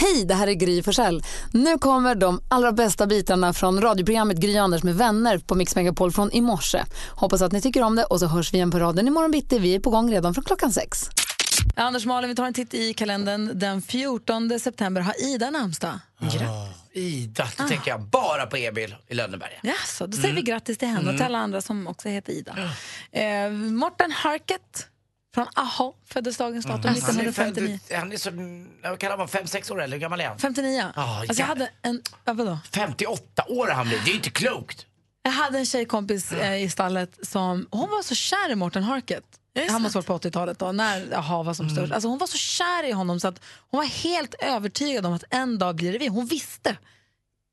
Hej, det här är Gry Forssell. Nu kommer de allra bästa bitarna från radioprogrammet Gry Anders med vänner på Mix Megapol från i morse. Hoppas att ni tycker om det och så hörs vi igen på raden imorgon bitti. Vi är på gång redan från klockan sex. Anders Malin, vi tar en titt i kalendern. Den 14 september har Ida namnsdag. Ida, då tänker jag bara på Emil i Lönneberga. Ja, så då säger vi grattis till henne och till alla andra som också heter Ida. Eh, Morten Harket från AHA föddes dagens datum Han är, född, 1959. han är så, vad kan han vara, 5-6 år eller hur gammal är han? 59. Ah, alltså, jag ja. hade en, vadå? 58 år han blivit, det är ju inte klokt. Jag hade en tjejkompis eh, i stallet som hon var så kär i Morten Harket. Han måste varit på 80-talet då, när AHA var som störst. Alltså hon var så kär i honom så att hon var helt övertygad om att en dag blir det vi. Hon visste.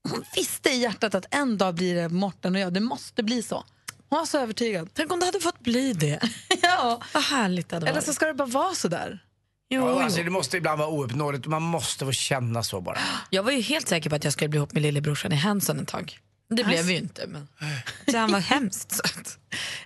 Hon visste i hjärtat att en dag blir det Morten och jag. Det måste bli så. Hon var så övertygad. Tänk om det hade fått bli det. ja. Vad härligt det hade Eller varit. så ska det bara vara så där. Jo, Ja, alltså, jo. det måste ibland vara ouppnåeligt, man måste få känna så bara. Jag var ju helt säker på att jag skulle bli ihop med lillebrorsan i Hanson ett tag. Det blev vi ju inte. Men... Så han var hemskt söt.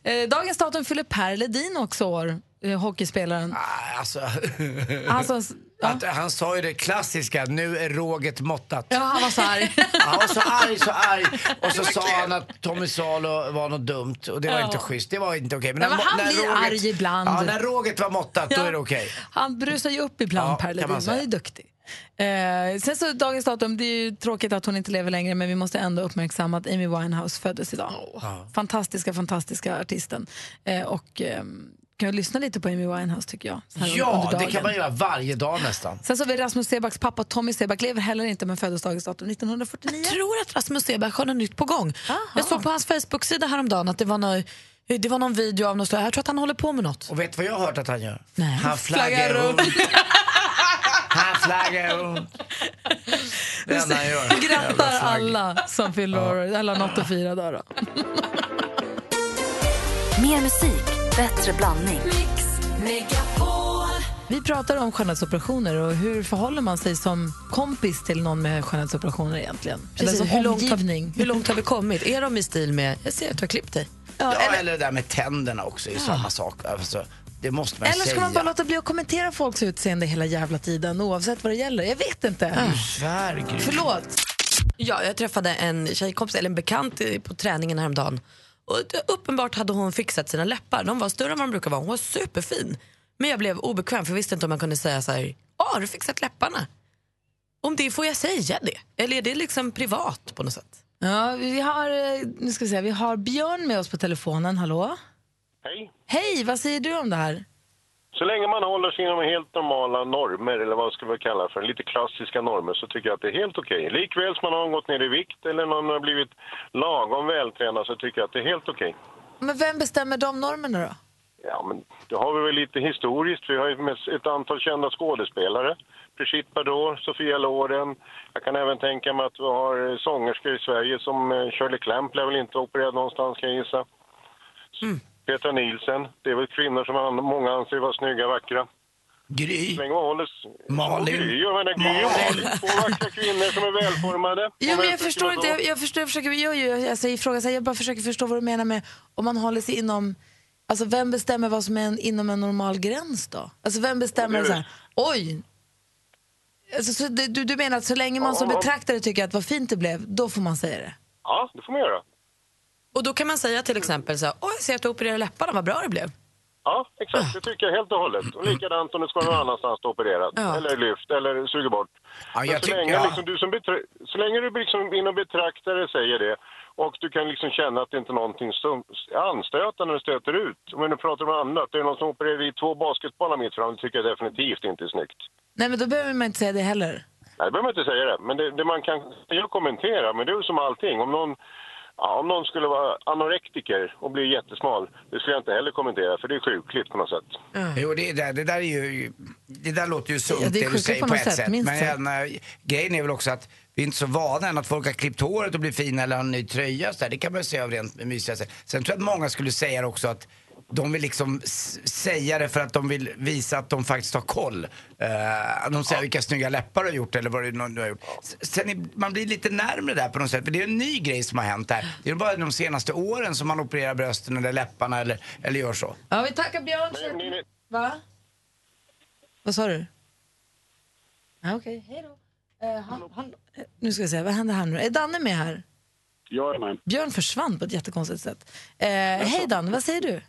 Eh, dagens datum fyller Per Ledin också år, eh, hockeyspelaren. Ah, Alltså, Alltså, ja. att, han sa ju det klassiska, nu är råget måttat. ja, han var så arg. Han var så arg, så arg. Och så sa han att Tommy Salo var något dumt och det var Ja. inte schysst. Det var inte okej. Nej, men när- han när blir arg ibland. Ja, när råget var måttat, då Ja. är det okej. Han brusar ju upp ibland, Per Ledin. Han, är duktig. Eh, sen så dagens datum, det är ju tråkigt att hon inte lever längre men vi måste ändå uppmärksamma att Amy Winehouse föddes idag. Fantastiska, fantastiska artisten. Eh, och eh, kan vi lyssna lite på Amy Winehouse tycker jag. Ja, det kan man göra varje dag nästan. Sen så har vi Rasmus Sebacks pappa Tommy Seback, lever heller inte men föddes dagens datum 1949. Jag tror att Rasmus Seback har något nytt på gång. Jag såg på hans Facebook-sida häromdagen att det var, nå det var någon video av något slag. Jag tror att han håller på med något. Och vet du vad jag har hört att han gör? Nej. Han flaggar Flaggar runt. han flaggar runt. Det enda han gör. Grattar alla som fyller år, eller något att fira då. då. Mer musik, bättre blandning. Vi pratar om skönhetsoperationer och hur förhåller man sig som kompis till någon med skönhetsoperationer egentligen? Eller som hur, långt har, omgivning. hur långt har vi kommit? Är de i stil med, jag ser att du har klippt dig. Ja, eller... det där med tänderna också är ju samma sak. Alltså, det måste man Eller ska säga. man bara låta bli att kommentera folks utseende hela jävla tiden oavsett vad det gäller? Jag vet inte. Svär, Gry. Förlåt. Ja, jag träffade en tjejkompis, eller en bekant på träningen häromdagen. Och uppenbart hade hon fixat sina läppar. De var större än vad de brukar vara. Hon var superfin. Men jag blev obekväm för jag visste inte om man kunde säga så här, "Ah, har du fixat läpparna? Om det får jag säga det? Eller är det liksom privat på något sätt? Ja, vi har, eh, nu ska vi, se, vi har Björn med oss på telefonen. Hallå? Hej. Hej, vad säger du om det här? Så länge man håller sig inom helt normala normer, eller vad ska vi kalla för, lite klassiska normer, så tycker jag att det är helt okej. Likväl som man har gått ner i vikt eller någon har blivit lagom vältränad så tycker jag att det är helt okej. Men vem bestämmer de normerna då? Ja, men det har vi väl lite historiskt. Vi har ju ett antal kända skådespelare. Brigitte Bardot, Sofia Loren. Jag kan även tänka mig att vi har sångerskor i Sverige som eh, Shirley Clamp lär väl inte opererad någonstans kan jag gissa. Petra Nielsen. Det är väl kvinnor som många anser vara snygga, vackra. Gry. Länge håller... Malin. Ja, Gry, jag menar Gry och Malin. Två vackra kvinnor som är välformade. Jo, Om men jag jag förstår inte. Jag, jag, förstår, jag försöker, jag, jag, alltså, ifrågasätter, jag bara försöker förstå vad du menar med om man håller sig inom... Alltså vem bestämmer vad som är en, inom en normal gräns då? Alltså vem bestämmer så är- här, oj. Alltså, så, du, du menar att så länge man som Ja. betraktare tycker att vad fint det blev, då får man säga det? Ja, det får man göra. Och då kan man säga till exempel så här, åh jag ser att du opererar läpparna, vad bra det blev. Ja, exakt. Det tycker jag helt och hållet. Och likadant om det ska någon annanstans opererad. Ja. Eller lyft, eller suger bort. Ja, Men jag så, länge, ja. liksom, du som så länge du liksom inom betraktare säger det och du kan liksom känna att det inte är någonting som är anstötande när det stöter ut. Om vi nu pratar om annat, det är någon som opererar i två basketbollar mitt fram, det tycker jag definitivt inte är snyggt. Nej, men då behöver man inte säga det heller. Nej, det behöver man inte säga det. Men det, det man kan säga och kommentera, men det är ju som allting. Om någon, ja, om någon skulle vara anorektiker och bli jättesmal, det skulle jag inte heller kommentera, för det är sjukligt på något sätt. Jo, det, där, det där är ju... Det där låter ju sunt Ja, det är det, du säger på på, något ett sätt, sätt. Men äh, grejen är väl också att vi är inte så vana än att folk har klippt håret och blivit fina eller har en ny tröja. Så där. Det kan man ju säga av rent mysiga sätt. Sen tror jag att många skulle säga också att de vill liksom säga det för att de vill visa att de faktiskt har koll. Eh, de säger vilka snygga läppar du har gjort eller vad du nu har gjort. Sen är, man blir lite närmare där på något sätt, för det är en ny grej som har hänt här. Det är bara de senaste åren som man opererar brösten eller läpparna eller, eller gör så. Ja, vi tackar Björn. Va? Vad sa du? Ja, Okej, hej då. Eh, han, han, eh, nu ska vi se, vad händer här nu? Är Danne med här? Jag är med. Björn försvann på ett jättekonstigt sätt. Eh, hej Danne, vad säger du?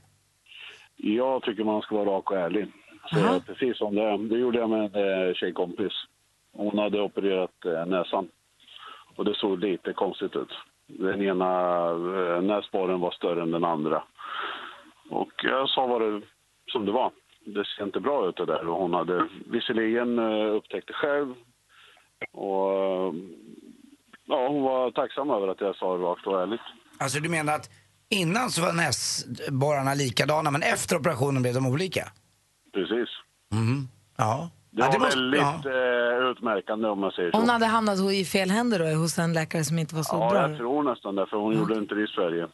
Jag tycker man ska vara rak och ärlig. Så precis som det. Det gjorde jag med en eh, tjejkompis. Hon hade opererat eh, näsan. Och det såg lite konstigt ut. Den ena eh, näsborren var större än den andra. Och jag sa vad det som det var. Det ser inte bra ut det där. Och hon hade visserligen upptäckt det själv. Och ja, hon var tacksam över att jag sa det rakt och ärligt. Alltså du menar att innan så var näsborrarna likadana men efter operationen blev de olika? Precis. Mhm. Ja. Det ja, var det måste- väldigt ja. eh, utmärkande om man säger så. Hon hade hamnat i fel händer då, hos en läkare som inte var så Ja, bra. jag tror nästan det, för hon gjorde inte det i Sverige.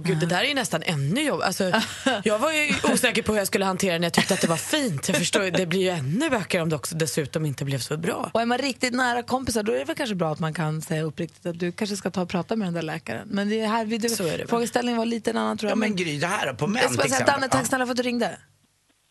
Och gud, det där är ju nästan ännu jobb. Alltså, jag var ju osäker på hur jag skulle hantera det när jag tyckte att det var fint. Jag förstår, det blir ju ännu bökigare om det också dessutom inte blev så bra. Och är man riktigt nära kompisar då är det väl kanske bra att man kan säga uppriktigt att du kanske ska ta och prata med den där läkaren. Men det är här, vi, Så är det frågeställningen var lite en annan tror jag. Ja men Gry, det här på män jag ska bara säga. Danne, tack snälla för att du ringde.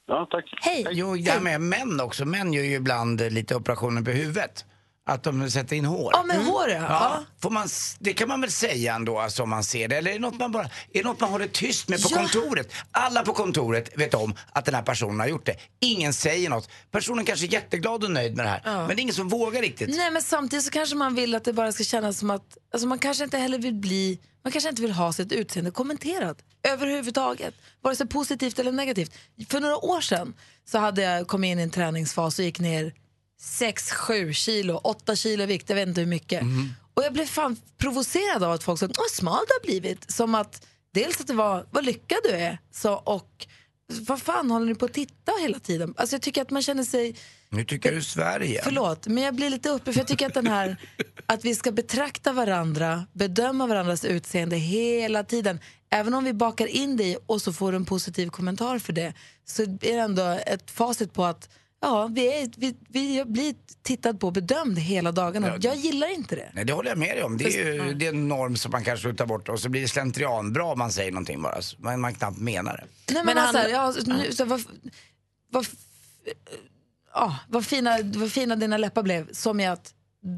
Ja, tack. Hej! Jo, det här med män också. Män gör ju ibland lite operationer på huvudet. Att de sätter in hår. Ja, med hår ja. Ja, ja. får man, det kan man väl säga ändå alltså, om man ser det. Eller är det något man bara är det något man håller tyst med på Ja. kontoret? Alla på kontoret vet om att den här personen har gjort det. Ingen säger något. Personen kanske är jätteglad och nöjd med det här. Men det är ingen som vågar riktigt. Nej men samtidigt så kanske man vill att det bara ska kännas som att, alltså man kanske inte heller vill bli, man kanske inte vill ha sitt utseende kommenterat överhuvudtaget. Vare sig positivt eller negativt. För några år sedan så hade jag kommit in i en träningsfas och gick ner 6-7 kilo, 8 kilo vikt, jag vet inte hur mycket. Och jag blev fan provocerad av att folk sa vad smal du har blivit. Som att dels att det var, vad lyckad du är, så, och vad fan håller ni på att titta hela tiden? Alltså jag tycker att man känner sig Nu tycker du Sverige. Förlåt, men jag blir lite uppe för jag tycker att den här att vi ska betrakta varandra, bedöma varandras utseende hela tiden. Även om vi bakar in det i och så får du en positiv kommentar för det så är det ändå ett facit på att ja, vi, är, vi, vi blir tittad på och bedömd hela dagarna. Jag gillar inte det. Nej, det håller jag med dig om. Det är ju det är en norm som man kanske tar bort och så blir det slentrian bra om man säger någonting bara. Så Man, man knappt menar det. Nej, men Men alltså, han- ja, nu, så, vad, vad, ja, vad, fina, vad fina dina läppar blev, som är att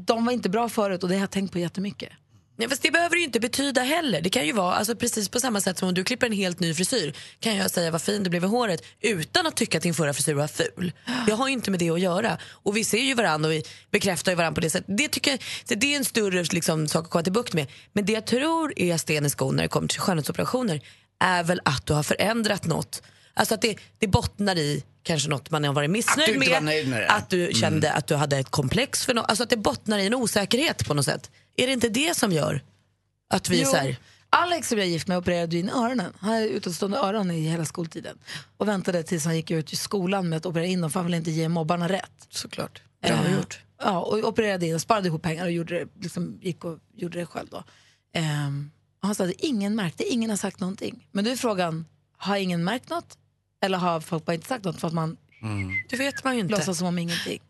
de var inte bra förut och det har jag tänkt på jättemycket. Ja, fast det behöver ju inte betyda heller. Det kan ju vara alltså, precis på samma sätt som om du klipper en helt ny frisyr kan jag säga vad fin du blev i håret utan att tycka att din förra frisyr var ful. Det har ju inte med det att göra. Och vi ser ju varandra och vi bekräftar ju varandra på det sättet. Det, tycker jag, det är en större liksom, sak att komma till bukt med. Men det jag tror är sten i skon när det kommer till skönhetsoperationer är väl att du har förändrat något. Alltså att det, det bottnar i kanske något man har varit missnöjd Att du inte med. med. Att du kände att du hade ett komplex för något. Alltså att det bottnar i en osäkerhet på något sätt. Är det inte det som gör att vi så här, Alex som jag är gift med opererade in öronen. Han hade utåtstående öron i hela skoltiden. Och väntade tills han gick ut i skolan med att operera in dem för han ville inte ge mobbarna rätt. såklart. Eh, Ja, och opererade in och sparade ihop pengar och gjorde det, liksom, gick och gjorde det själv då. Och han sa att ingen märkte, ingen har sagt någonting. Men då är frågan, har ingen märkt något? Eller har folk bara inte sagt något för att man Det vet man ju inte. låtsas som om ingenting?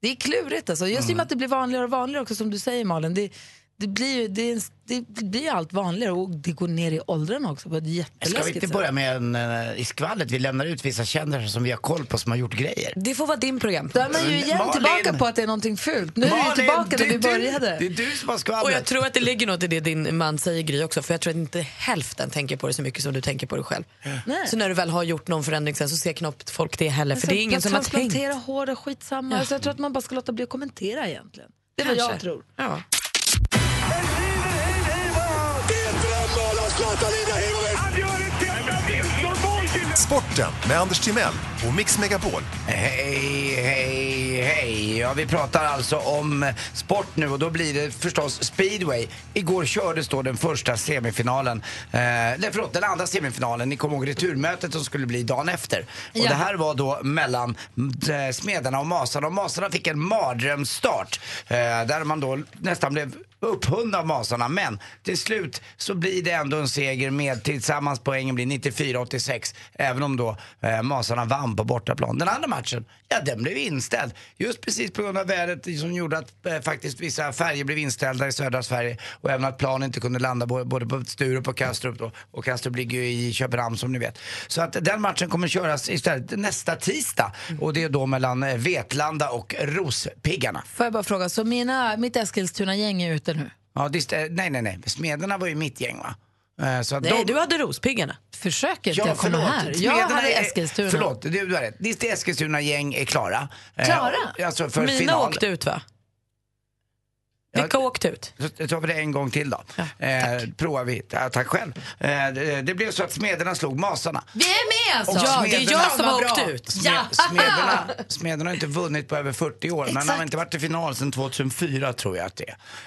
Det är klurigt alltså. Just i och med att det blir vanligare och vanligare också som du säger Malin. Det, det, blir, ju- det, det blir allt vanligare och det går ner i åldrarna också på ett Ska vi inte börja med en, eh, i skvallret? Vi lämnar ut vissa kändisar som vi har koll på som har gjort grejer. Det får vara din program. Då är man ju igen Malin. tillbaka på att det är någonting fult. Nu är vi Malin, tillbaka där är vi du- började. Det är du som har skvallret. Och jag tror att det ligger något i det din man säger Gry också för jag tror att inte hälften tänker på det så mycket som du tänker på det själv. Nej. Så när du väl har gjort någon förändring sen så ser knappt folk det heller för Alltså, det är ingen som har tänkt. Transplantera hår skitsamma. Ja. Alltså, jag tror att man bara ska låta bli att kommentera egentligen. Det är vad jag tror. Ja. Sporten med Anders Timell och Mix Megapol. Hej, hej, hej. Ja, vi pratar alltså om sport nu och då blir det förstås speedway. Igår kördes då den första semifinalen, eh, nej förlåt, den andra semifinalen. Ni kommer ihåg returmötet som skulle bli dagen efter. Och Ja. det här var då mellan eh, Smederna och Masarna och Masarna fick en mardrömsstart eh, där man då nästan blev upphund av Masarna. Men till slut så blir det ändå en seger med tillsammans poängen blir 94-86. Även om då eh, Masarna vann på bortaplan. Den andra matchen, ja den blev inställd. Just precis på grund av vädret som gjorde att eh, faktiskt vissa färger blev inställda i södra Sverige. Och även att plan inte kunde landa både på Sturup och Kastrup då. Och Kastrup ligger ju i Köpenhamn som ni vet. Så att den matchen kommer köras istället nästa tisdag. Och det är då mellan eh, Vetlanda och Rospiggarna. Får jag bara fråga, så mina, mitt Eskilstuna-gäng är ute nu? Ja, det, stä- nej, nej, nej. Smederna var ju mitt gäng va? Eh, Så att Nej, de... du hade Rospiggarna. Försöker inte Ja, jag komma förlåt. här? Jag hade är- Eskilstuna. Förlåt, du, du har rätt. Ditt Eskilstuna-gäng är klara. Eh, Klara? Alltså för Mina final. åkte ut va? Ja, Vilka åkte ut? Så tar vi det en gång till då. eh, provar vi. Ja, tack själv. Eh, det, det blev så att Smederna slog Masarna. Vi är med alltså! Och Ja, det är jag som har åkt ut. Ja. Smederna, Smederna har inte vunnit på över 40 år, men Exakt. har inte varit i final sedan 2004 tror jag att det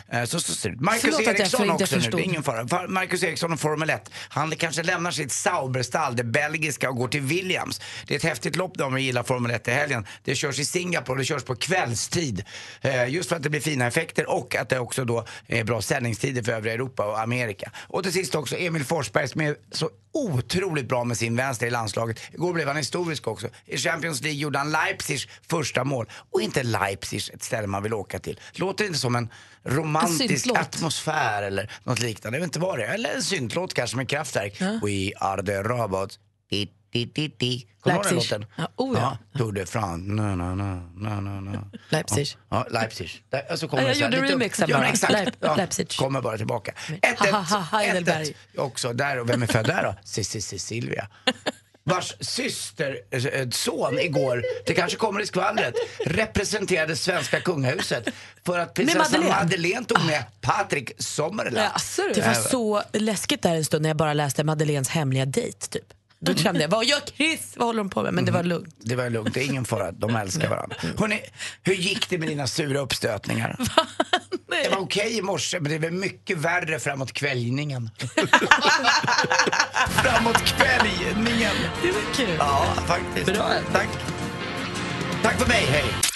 är. Eh, Så, så ser det ut. Marcus Förlåt Eriksson också nu, det är ingen fara. Fa- Marcus Eriksson och Formel 1, han kanske lämnar sitt Sauberstall, det belgiska, och går till Williams. Det är ett häftigt lopp de gillar Formel 1 i helgen. Det körs i Singapore, det körs på kvällstid. Eh, Just för att det blir fina effekter och att det också då är bra sändningstider för övriga Europa och Amerika. Och till sist också Emil Forsberg som är så otroligt bra med sin vänster i landslaget. Igår blev han historisk också. I Champions League gjorde han Leipzigs första mål. Och inte Leipzig ett ställe man vill åka till. Låter inte som en romantisk syntlåt. atmosfär eller något liknande. Jag vet inte vad det är. Eller en syntlåt kanske med kraftverk. We are the robots. Di, di, di, di. Kommer du ihåg den Leipzig. låten? Ja, oh ja. Tour de France. Na, na, na, na, na. Leipzig. Ja, ja Leipzig. Där, och så kommer Ja, jag det så här gjorde remixen ja, men bara. exakt. Leip- Ja, Leipzig. Kommer bara tillbaka. Ha, ha, ha, 1-1. Heidelberg. 1-1. Också där. Och vem är född där då? Cecilia. Vars systerson igår, det kanske kommer i skvallret, representerade svenska kungahuset för att prinsessan Madeleine? Madeleine. tog med Patrik Sommerland. Det var så läskigt där en stund när jag bara läste Madeleines hemliga dejt. Typ. Då kände jag, vad gör Chris? Vad håller de på med? Men det var lugnt. Det var lugnt, det är ingen fara, de älskar varandra. Hörrni, hur gick det med dina sura uppstötningar? Det var okej i morse, men det blev mycket värre framåt kvällningen. framåt kvällningen. Det var kul. Ja, faktiskt. Bra. Tack. Tack för mig, hej.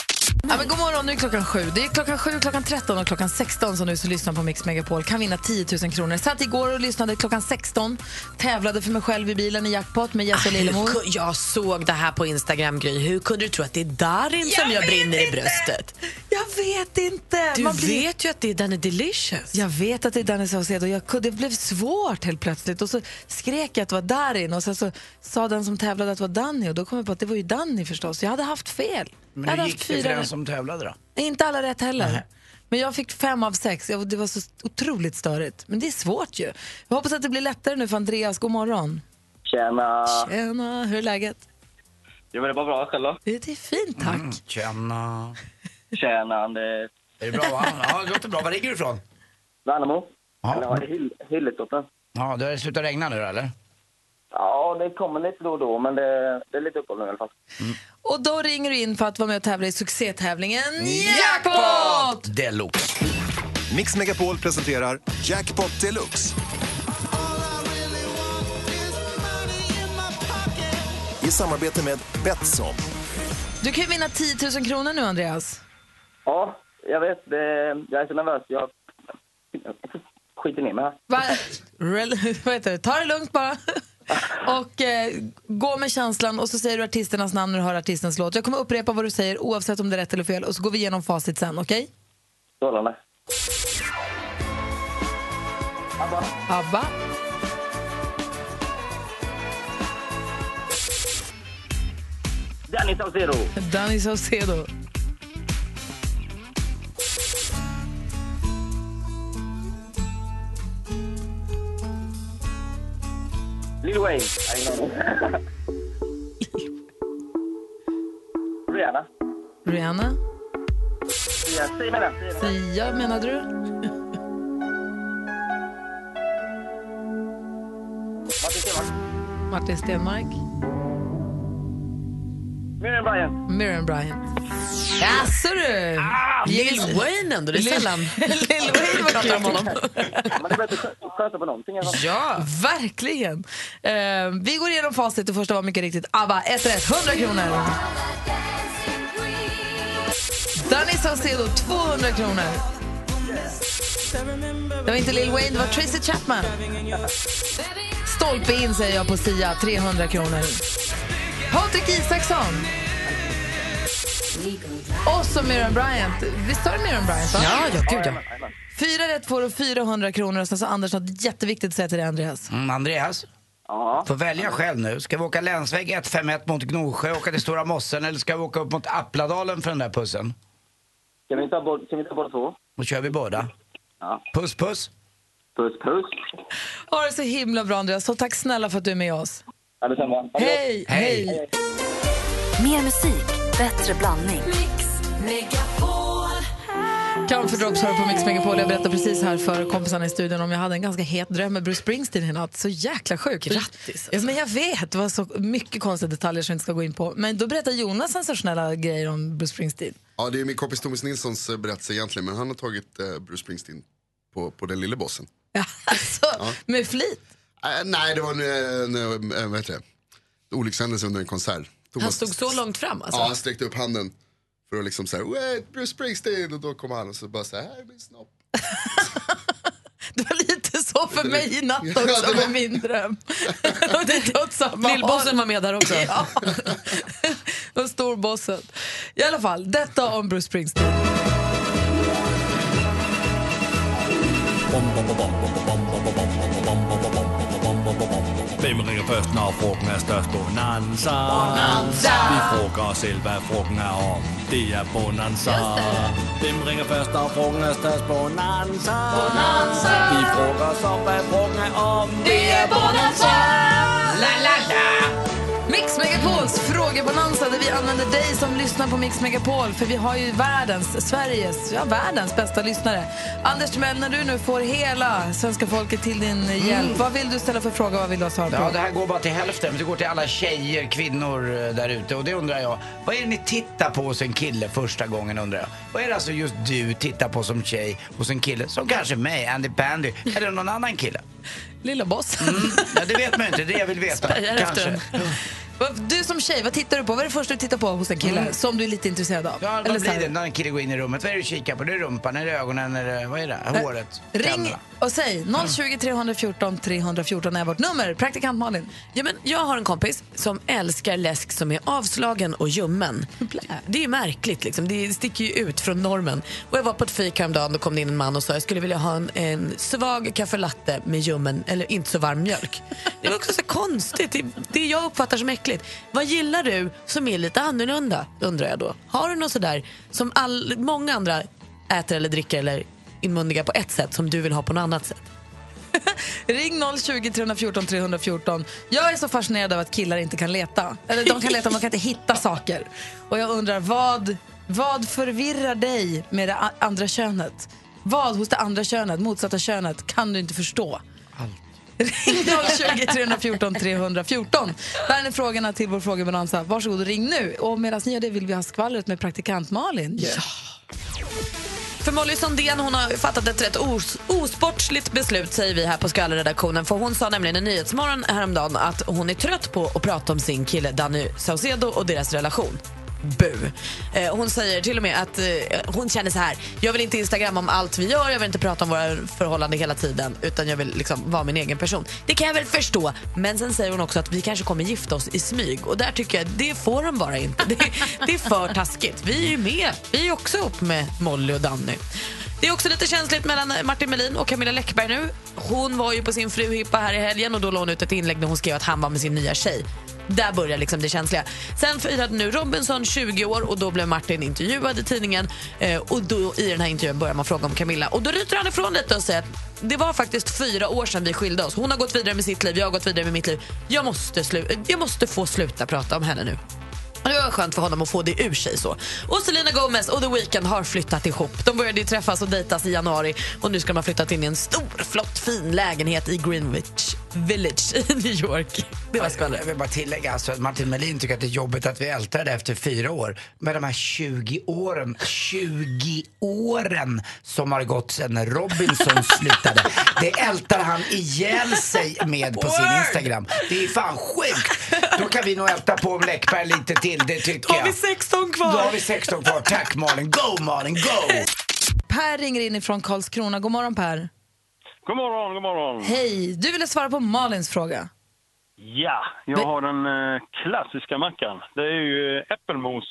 Ja, men god morgon, nu är klockan sju. Det är klockan sju, klockan 13 och klockan 16 som du som lyssnar på Mix Megapol kan vinna 10 000 kronor. Satt igår och lyssnade klockan 16, tävlade för mig själv i bilen i jackpot med Jesse och Lillemor. Jag såg det här på Instagram, Gry. Hur kunde du tro att det är Darin som jag brinner i bröstet? Jag vet inte. Du Man blir- vet ju att det är Danny Delicious. Jag vet att det är Danny Saucedo. Jag det blev svårt helt plötsligt. Och så skrek jag att det var Darin och sen så sa den som tävlade att det var Danny och då kom jag på att det var ju Danny förstås. Jag hade haft fel. Men hur gick det för den som tävlade då? Inte alla rätt heller. Nej. Men jag fick fem av sex. Det var så otroligt störigt. Men det är svårt ju. Jag hoppas att det blir lättare nu för Andreas. God morgon. Tjena! Tjena, hur är läget? Jo men det var bra, själv då? Det är fint tack. Mm, tjena. Tjena Anders! Är det bra va? Ja, det låter bra. Var ligger du ifrån? Värnamo? Ja. Eller Hilletorpen. Ja, det har slutat regna nu eller? Ja, det kommer lite då och då, men det, det är lite uppehåll nu i alla fall. Och då ringer du in för att vara med och tävla i succétävlingen Jackpot! Deluxe. Mix Megapol presenterar Jackpot Deluxe. I samarbete med Betsson. Du kan ju vinna 10 000 kronor nu Andreas. Ja, jag vet. Det, jag är så nervös. Jag skiter ner mig här. Va? Vad heter det? Ta det lugnt bara. och eh, gå med känslan och så säger du artisternas namn när du hör artistens låt. Jag kommer upprepa vad du säger oavsett om det är rätt eller fel och så går vi igenom facit sen, okej? Strålande. ABBA. Danny Saucedo. Danny Saucedo. Lil Wayne. Ingen aning. Rihanna. Rihanna. Sia, säg med den. Sia menade du? Martin Stenmarck. Martin Stenmark. Miriam Bryant. Miriam Bryant. Jaså du? Ah, Lil Wayne ändå, det är sällan Lil Wayne var pratar om honom. Men det är bättre att chansa på någonting. fall. Ja, verkligen. Eh, vi går igenom facit. Det första var mycket riktigt ABBA. Ett rätt, 100 kronor. Danny Saucedo, 200 kronor. Det var inte Lil Wayne, det var Tracy Chapman. Stolpe in säger jag på Sia, 300 kronor. Patrik Isaksson. Och så Miriam Bryant. Visst var det Miriam Bryant? Va? Ja, ja, gud ja. Fyra rätt får du 400 kronor. Och sen så Anders något jätteviktigt att säga till dig, Andreas. Mm, Andreas? Ja. Får välja själv nu. Ska vi åka länsväg 151 mot Gnosjö, åka till Stora Mossen eller ska vi åka upp mot Appladalen för den där pussen? Kan vi ta bort, kan vi ta bort två? Då kör vi båda. Ja. Puss puss. Puss, puss. Ha det så himla bra, Andreas. Så tack snälla för att du är med oss. Ja, detsamma. Ha det gott. Hej, hej. Mer musik, bättre blandning. Comfort Drops hör på Mix Megapol. Jag berättade precis här för kompisarna i studion om jag hade en ganska het dröm med Bruce Springsteen i natt. Så jäkla sjukt. Grattis, Ja, men jag vet, det var så mycket konstiga detaljer som jag inte ska gå in på. Men då berättar Jonas sensationella grejer om Bruce Springsteen. Ja, det är min kompis Thomas Nilssons eh, berättelse egentligen, men han har tagit eh, Bruce Springsteen på, på den lille bossen. Alltså, med flit. Äh, nej, det var en, en, en, en vad heter det? olyckshändelse under en konsert. Han stod så långt fram alltså? Ja, han sträckte upp handen för att liksom säga Wait, Bruce Springsteen och då kom han och så bara så här, här är min snopp. Det var lite så för mig i natt också det var- med min dröm. Lillbossen var med där också. Ja, och storbossen. I alla fall, detta om Bruce Springsteen. Hvem ringer først, når frugten er størst? Bonanza. Bonanza. Vi frågar os selv, hvad frugten er om. Det er Bonanza. Hvem ringer først, når frugten er størst? Bonanza. Bonanza. Vi frågar os om, hvad frugten er om. Det är Bonanza! La, la, la. Mix Megapols frågebonanza där vi använder dig som lyssnar på Mix Megapol för vi har ju världens, Sveriges, ja världens bästa lyssnare. Anders Timell, när du nu får hela svenska folket till din hjälp, vad vill du ställa för fråga, vad vill du ha svar på? Ja, det här går bara till hälften. men Det går till alla tjejer, kvinnor eh, där ute. Och det undrar jag, vad är det ni tittar på hos en kille första gången undrar jag? Vad är det alltså just du tittar på som tjej hos en kille? Som kanske mig, Andy Pandy, eller någon annan kille? Lilla bossen. Mm, ja, det vet man ju inte, det jag vill veta. Kanske. Du som tjej, vad tittar du på? Vad är det första du tittar på hos en kille Mm. som du är lite intresserad av? Ja, Eller vad blir det när en kille går in i rummet? Vad är det du kikar på? Det är rumpan, är det ögonen, är det, vad är det? Håret? Ring? Och säg 020 314 314 är vårt nummer. Praktikant Malin. Ja, men jag har en kompis som älskar läsk som är avslagen och ljummen. Det är märkligt, liksom. det sticker ju ut från normen. Och jag var på ett fik häromdagen och kom in en man och sa jag skulle vilja ha en, en svag kaffelatte med ljummen eller inte så varm mjölk. Det var också så konstigt, det, det jag uppfattar som äckligt. Vad gillar du som är lite annorlunda, undrar jag då. Har du något sådär som all, många andra äter eller dricker eller inmundigar på ett sätt som du vill ha på något annat sätt? Ring 020 314 314. Jag är så fascinerad av att killar inte kan leta. Eller de kan leta, men de kan inte hitta saker. Och jag undrar, vad, vad förvirrar dig med det andra könet? Vad hos det andra könet, motsatta könet, kan du inte förstå? Ring 020 314 314. Där är frågorna till vår frågebonanza. Varsågod och ring nu. Och medan ni gör det vill vi ha skvallret med praktikant Malin. Ja. För Molly Sandén hon har fattat ett rätt os osportsligt beslut säger vi här på skvallerredaktionen. För hon sa nämligen i Nyhetsmorgon häromdagen att hon är trött på att prata om sin kille Danny Saucedo och deras relation. Bu. Eh, hon säger till och med att eh, hon känner så här. Jag vill inte instagramma om allt vi gör, jag vill inte prata om våra förhållanden hela tiden utan jag vill liksom vara min egen person. Det kan jag väl förstå. Men sen säger hon också att vi kanske kommer gifta oss i smyg och där tycker jag det får de bara inte. Det, det är för taskigt. Vi är ju med. Vi är också ihop med Molly och Danny. Det är också lite känsligt mellan Martin Melin och Camilla Läckberg nu. Hon var ju på sin fruhippa här i helgen och då la hon ut ett inlägg där hon skrev att han var med sin nya tjej. Där börjar liksom det känsliga. Sen firade nu Robinson 20 år och då blev Martin intervjuad i tidningen eh, och då i den här intervjun börjar man fråga om Camilla och då ryter han ifrån lite och säger att det var faktiskt fyra år sedan vi skilde oss. Hon har gått vidare med sitt liv, jag har gått vidare med mitt liv. Jag måste, slu- jag måste få sluta prata om henne nu. Och Det var skönt för honom att få det ur sig. så. Och Selena Gomez och The Weeknd har flyttat ihop. De började ju träffas och dejtas i januari och nu ska de ha flyttat in i en stor, flott, fin lägenhet i Greenwich Village i New York. Det var skvallret. Jag vill bara tillägga alltså, att Martin Melin tycker att det är jobbigt att vi ältar det efter fyra år. Men de här 20 åren, 20 åren som har gått sedan Robinson slutade. Det ältar han ihjäl sig med på sin Instagram. Det är fan sjukt. Då kan vi nog älta på Läckberg lite till, det tycker Då jag. har vi 16 kvar. Då har vi 16 kvar. Tack Malin. Go Malin, go! Per ringer in ifrån Karlskrona. God morgon Per. God morgon, god morgon. Hej, du ville svara på Malins fråga. Ja, jag har den eh, klassiska mackan. Det är ju äppelmos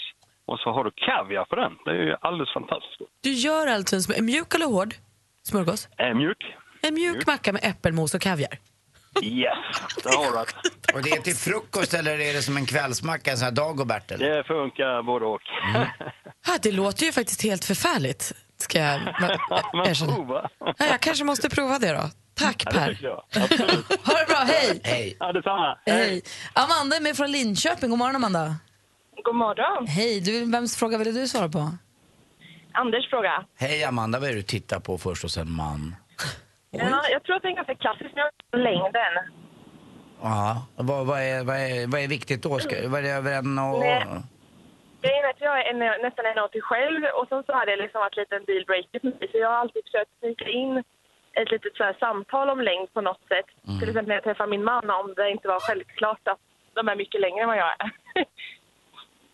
och så har du kaviar på den. Det är ju alldeles fantastiskt. gott. Du gör alltså en sm- mjuk eller hård smörgås? Äh, mjuk. En mjuk Mjuk. macka med äppelmos och kaviar. Yes, det har du. Och det är till frukost eller är det som en kvällsmacka, en sån här Dagobert eller? Det funkar både och. Ja, det låter ju faktiskt helt förfärligt. Ska jag Men erkänna. prova. Ja, jag kanske måste prova det då. Tack Ja, det Per. jag. Absolut. Ha det bra, hej! Hej. Ja, detsamma. Hej. Amanda är med från Linköping. God morgon Amanda. God morgon. Hej, du, vems fråga ville du svara på? Anders fråga. Hej Amanda, vad är det du tittar på först och sen man? Ja, jag tror att det är ganska klassiskt med längden. Ja, vad, vad, är, vad, är, vad är viktigt då? Ska, vad är det över en och... Nej. Grejen är att jag är en, nästan 1,80 själv och sen så hade jag liksom varit lite en dealbreaker för mig. Så jag har alltid försökt snika in ett litet så samtal om längd på något sätt. Till exempel när jag träffar min man om det inte var självklart att de är mycket längre än vad jag är.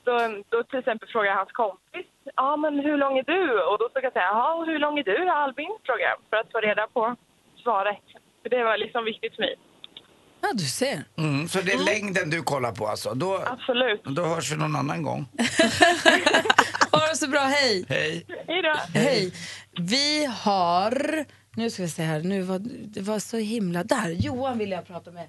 Så då till exempel frågar jag hans kompis, ja men hur lång är du? Och då ska jag säga, ja hur lång är du då Albin? Frågar jag för att få reda på svaret. För det var liksom viktigt för mig. Ja, du ser. Mm, så det är längden du kollar på alltså? Då, Absolut. Då hörs vi någon annan gång. Ha det så bra, hej! Hej. Hej då! Hej. Vi har... Nu ska vi se här. Nu var, det var så himla... Där, Johan vill jag prata med.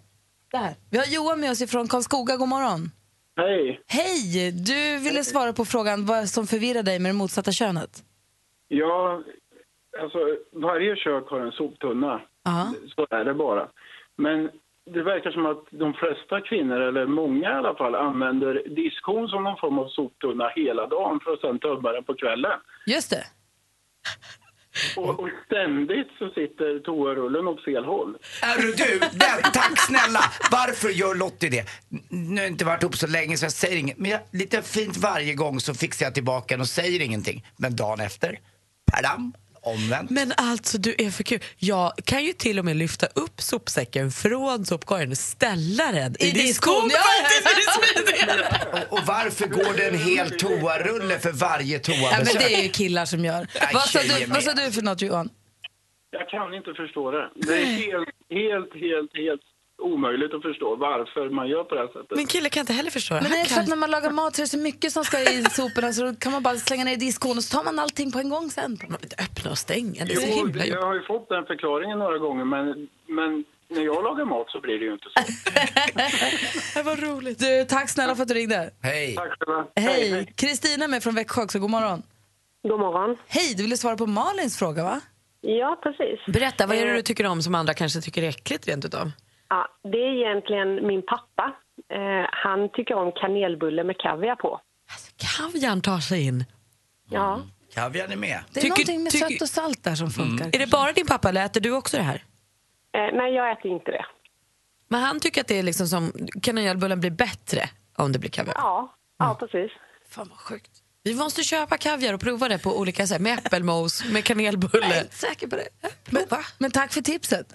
Där. Vi har Johan med oss ifrån Karlskoga. God morgon. Hej. Hej! Du ville svara på frågan vad som förvirrar dig med det motsatta könet. Ja, alltså varje kök har en soptunna. Ja. Så är det bara. Men det verkar som att de flesta kvinnor, eller många i alla fall, använder diskon som någon form av soptunna hela dagen för att sen tömma den på kvällen. Just det. Och, och ständigt så sitter toarullen åt fel håll. Är du du? Den, tack snälla! Varför gör Lottie det? Nu har jag inte varit ihop så länge så jag säger inget. Men jag, lite fint varje gång så fixar jag tillbaka den och säger ingenting. Men dagen efter, padam, omvänt. Men alltså du är för kul. Jag kan ju till och med lyfta upp sopsäcken från sopkorgen och ställa den i, I diskon, ja. Och, och varför går det en hel toarulle för varje Ja, toabesök? men det är ju killar som gör. Nej, Vad sa, du, vad sa du för något Johan? Jag kan inte förstå det. Det är helt, helt, helt, helt omöjligt att förstå varför man gör på det här sättet. Min kille kan inte heller förstå det. Men är för att när man lagar mat så är det så mycket som ska i soporna så kan man bara slänga ner i diskon och så tar man allting på en gång sen. Öppna och stänga, det är så Jo, himla jag har ju fått den förklaringen några gånger, men, men när jag lagar mat så blir det ju inte så. Det var roligt. Du, tack snälla för att du ringde. Hej. Tack själva. Hej! Kristina är med från Växjö också. God morgon. God morgon. Hej, du ville svara på Malins fråga va? Ja, precis. Berätta, vad är det Eh, du tycker om som andra kanske tycker är äckligt rent utav? Ja, det är egentligen min pappa. Eh, han tycker om kanelbulle med kaviar på. Kaviarn tar sig in. Ja. Kaviarn är med. Det är Tycker- någonting med tycker- sött och salt där som funkar. Är det bara din pappa eller äter du också det här? Eh, nej, jag äter inte det. Men han tycker att det är liksom som, kanelbullen blir bättre om det blir kaviar? Ja, ja precis. Fan vad sjukt. Vi måste köpa kaviar och prova det på olika sätt. Med äppelmos, med kanelbulle. Jag är inte säker på det. Men, men tack för tipset.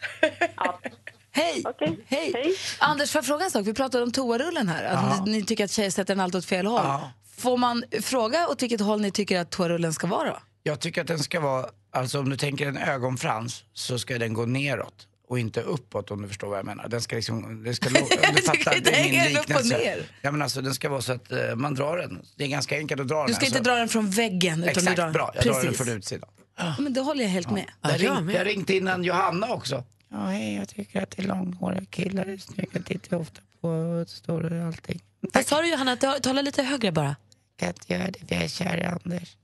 Hej. Hej. Anders, får jag fråga en sak? Vi pratade om toarullen här. Att ni, ni tycker att tjejer sätter den alltid åt fel håll. Ja. Får man fråga åt vilket håll ni tycker att toarullen ska vara? då? Jag tycker att den ska vara, alltså om du tänker en ögonfrans så ska den gå neråt och inte uppåt om du förstår vad jag menar. Den ska liksom, det ska, du fattar, det är min liknelse. Ja men alltså den ska vara så att eh, man drar den. Det är ganska enkelt att dra den. Du ska alltså. inte dra den från väggen. Utan Exakt, du drar... bra. Jag drar den Precis. från utsidan. Ja, men det håller jag helt med. Jag, ring, jag ringde innan Johanna också. Ja, hej, jag tycker att det är långhåriga killar är snygga. Tittar ofta på story och allting. Vad sa du Johanna? Ta- Tala lite högre bara. Kan inte göra det för jag är kär i Anders.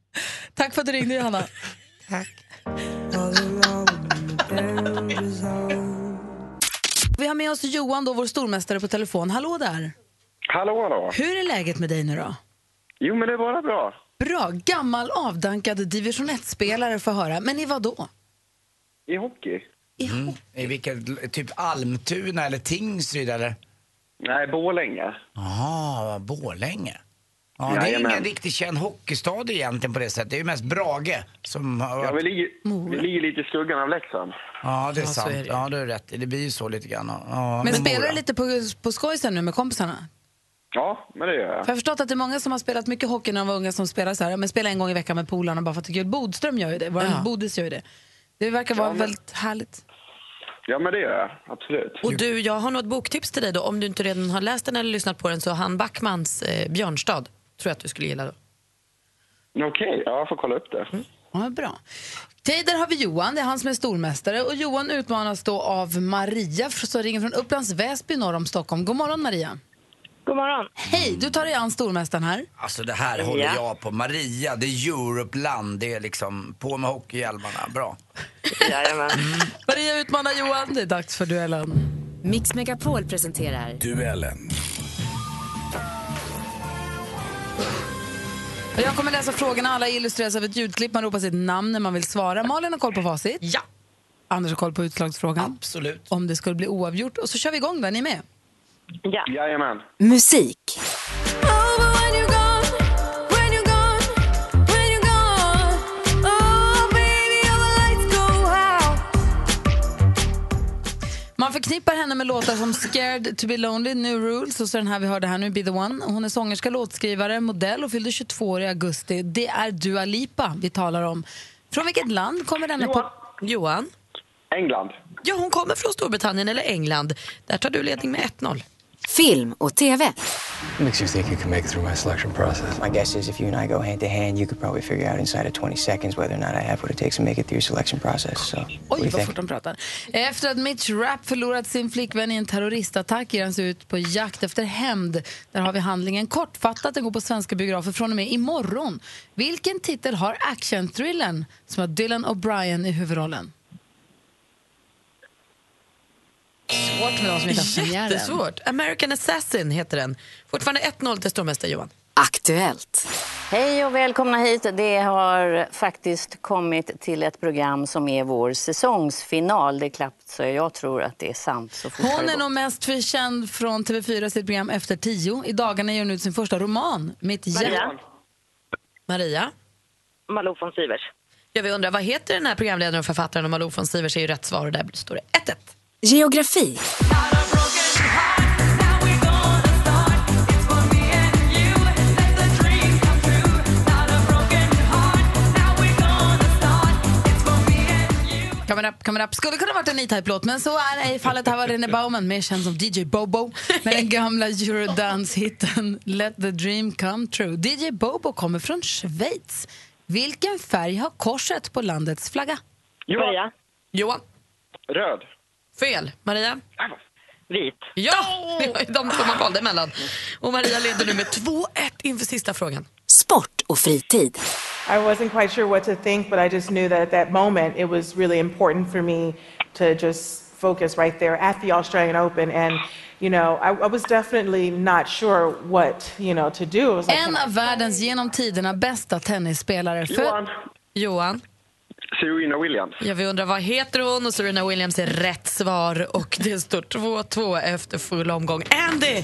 Tack för att du ringde Johanna. Tack. Vi har med oss Johan, då, vår stormästare på telefon. Hallå där! Hallå, hallå. Hur är läget med dig nu då? Jo, men det är bara bra. Bra, gammal avdankad division 1-spelare får höra. Men i vad då? I hockey. Mm. I vilket, typ Almtuna eller Tingsryd eller? Nej, Borlänge. Jaha, Borlänge. Ja, det är Jajamän. ingen riktigt känd hockeystad egentligen på det sättet. Det är ju mest Brage som har Ja, vi ligger, vi ligger lite i skuggan av Leksand. Ja, det är Ja, så sant. är det. Ja, du har rätt. Det blir ju så lite grann. Ja, Men spelar Mora. du lite på, på skoj sen nu med kompisarna? Ja, men det gör jag. För jag har förstått att det är många som har spelat mycket hockey när de var unga som spelar så här, men spelar en gång i veckan med polarna bara för att det är kul. Bodström gör ju det, vår Ja. Bodis gör ju det. Det verkar vara Ja, men- väldigt härligt. Ja, men det gör jag. Absolut. Och du, jag har något boktips till dig då. Om du inte redan har läst den eller lyssnat på den så han Backmans eh, Björnstad tror jag att du skulle gilla. Då. Okej, ja, jag får kolla upp det. Ja, bra. Tider har vi Johan, det är han som är stormästare. Och Johan utmanas då av Maria som ringer från Upplands Väsby norr om Stockholm. God morgon Maria. God morgon. Hej, du tar dig an stormästaren här. Alltså det här håller Ja. jag på. Maria, det är Europe-land. Det är liksom på med hockeyhjälmarna. Bra. Jajamän. Maria utmanar Johan, det är dags för duellen. Mix Megapol presenterar Duellen. Och Jag kommer läsa frågorna, alla illustreras av ett ljudklipp. Man ropar sitt namn när man vill svara. Malin har koll på facit. Ja. Anders har koll på utslagsfrågan. Absolut. Om det skulle bli oavgjort. Och så kör vi igång där, ni är med? Ja. Jajamän. musik. Man förknippar henne med låtar som Scared to be lonely, New Rules och så den här vi hörde här nu, Be the one. Hon är sångerska, låtskrivare, modell och fyllde 22 år i augusti. Det är Dua Lipa vi talar om. Från vilket land kommer denna Johan. pop... Johan? England. Ja, hon kommer från Storbritannien eller England. Där tar du ledning med 1-0. Film och TV. What makes you think you can make it through my selection process? My guess is if you and I go hand to hand, you could probably figure out inside of 20 seconds whether or not I have what it takes to make it through your selection process. So, Oj, vad think? fort de pratar. Efter att Mitch Rapp förlorat sin flickvän i en terroristattack ger han sig ut på jakt efter hämnd. Där har vi handlingen kortfattat. Den går på svenska biografer från och med imorgon. Vilken titel har actionthrillern som har Dylan O'Brien i huvudrollen? Svårt med de som inte har premiären. Jättesvårt. American Assassin heter den. Fortfarande 1-0 till stormästare Johan. Aktuellt. Hej och välkomna hit. Det har faktiskt kommit till ett program som är vår säsongsfinal. Det är klappt så jag tror att det är sant. Så Hon är nog mest känd från TV4 sitt program Efter tio. I dagarna ger hon ut sin första roman, Mitt Maria. hjärta. Maria? Malou von Sivers. Jag vill undra, vad heter den här programledaren och författaren? Och Malou von Sivers är ju rätt svar och där står det 1-1. Geografi. Coming up, coming up. Skulle kunna varit en E-Type-låt, men så är ej fallet. Här var René Bauman, mer känd som DJ Bobo, med den gamla Eurodance-hitten Let the dream come true. DJ Bobo kommer från Schweiz. Vilken färg har korset på landets flagga? Maria. Johan? Röd. Fel. Maria? Vit. Ja! Det var ju de som man valde emellan. Och Maria leder nu med 2-1 inför sista frågan. Sport och fritid. I wasn't quite sure what to think, but I just knew that at that moment it was really important for me to just focus right there at the Australian Open. And, you know, I, I was definitely not sure what, you know, to do. Like, En av världens genom tiderna bästa tennisspelare. För... Johan. Johan? Serena Williams. Jag vill undra vad heter hon? Och Serena Williams är rätt svar. Och det står 2-2 efter full omgång. Andy!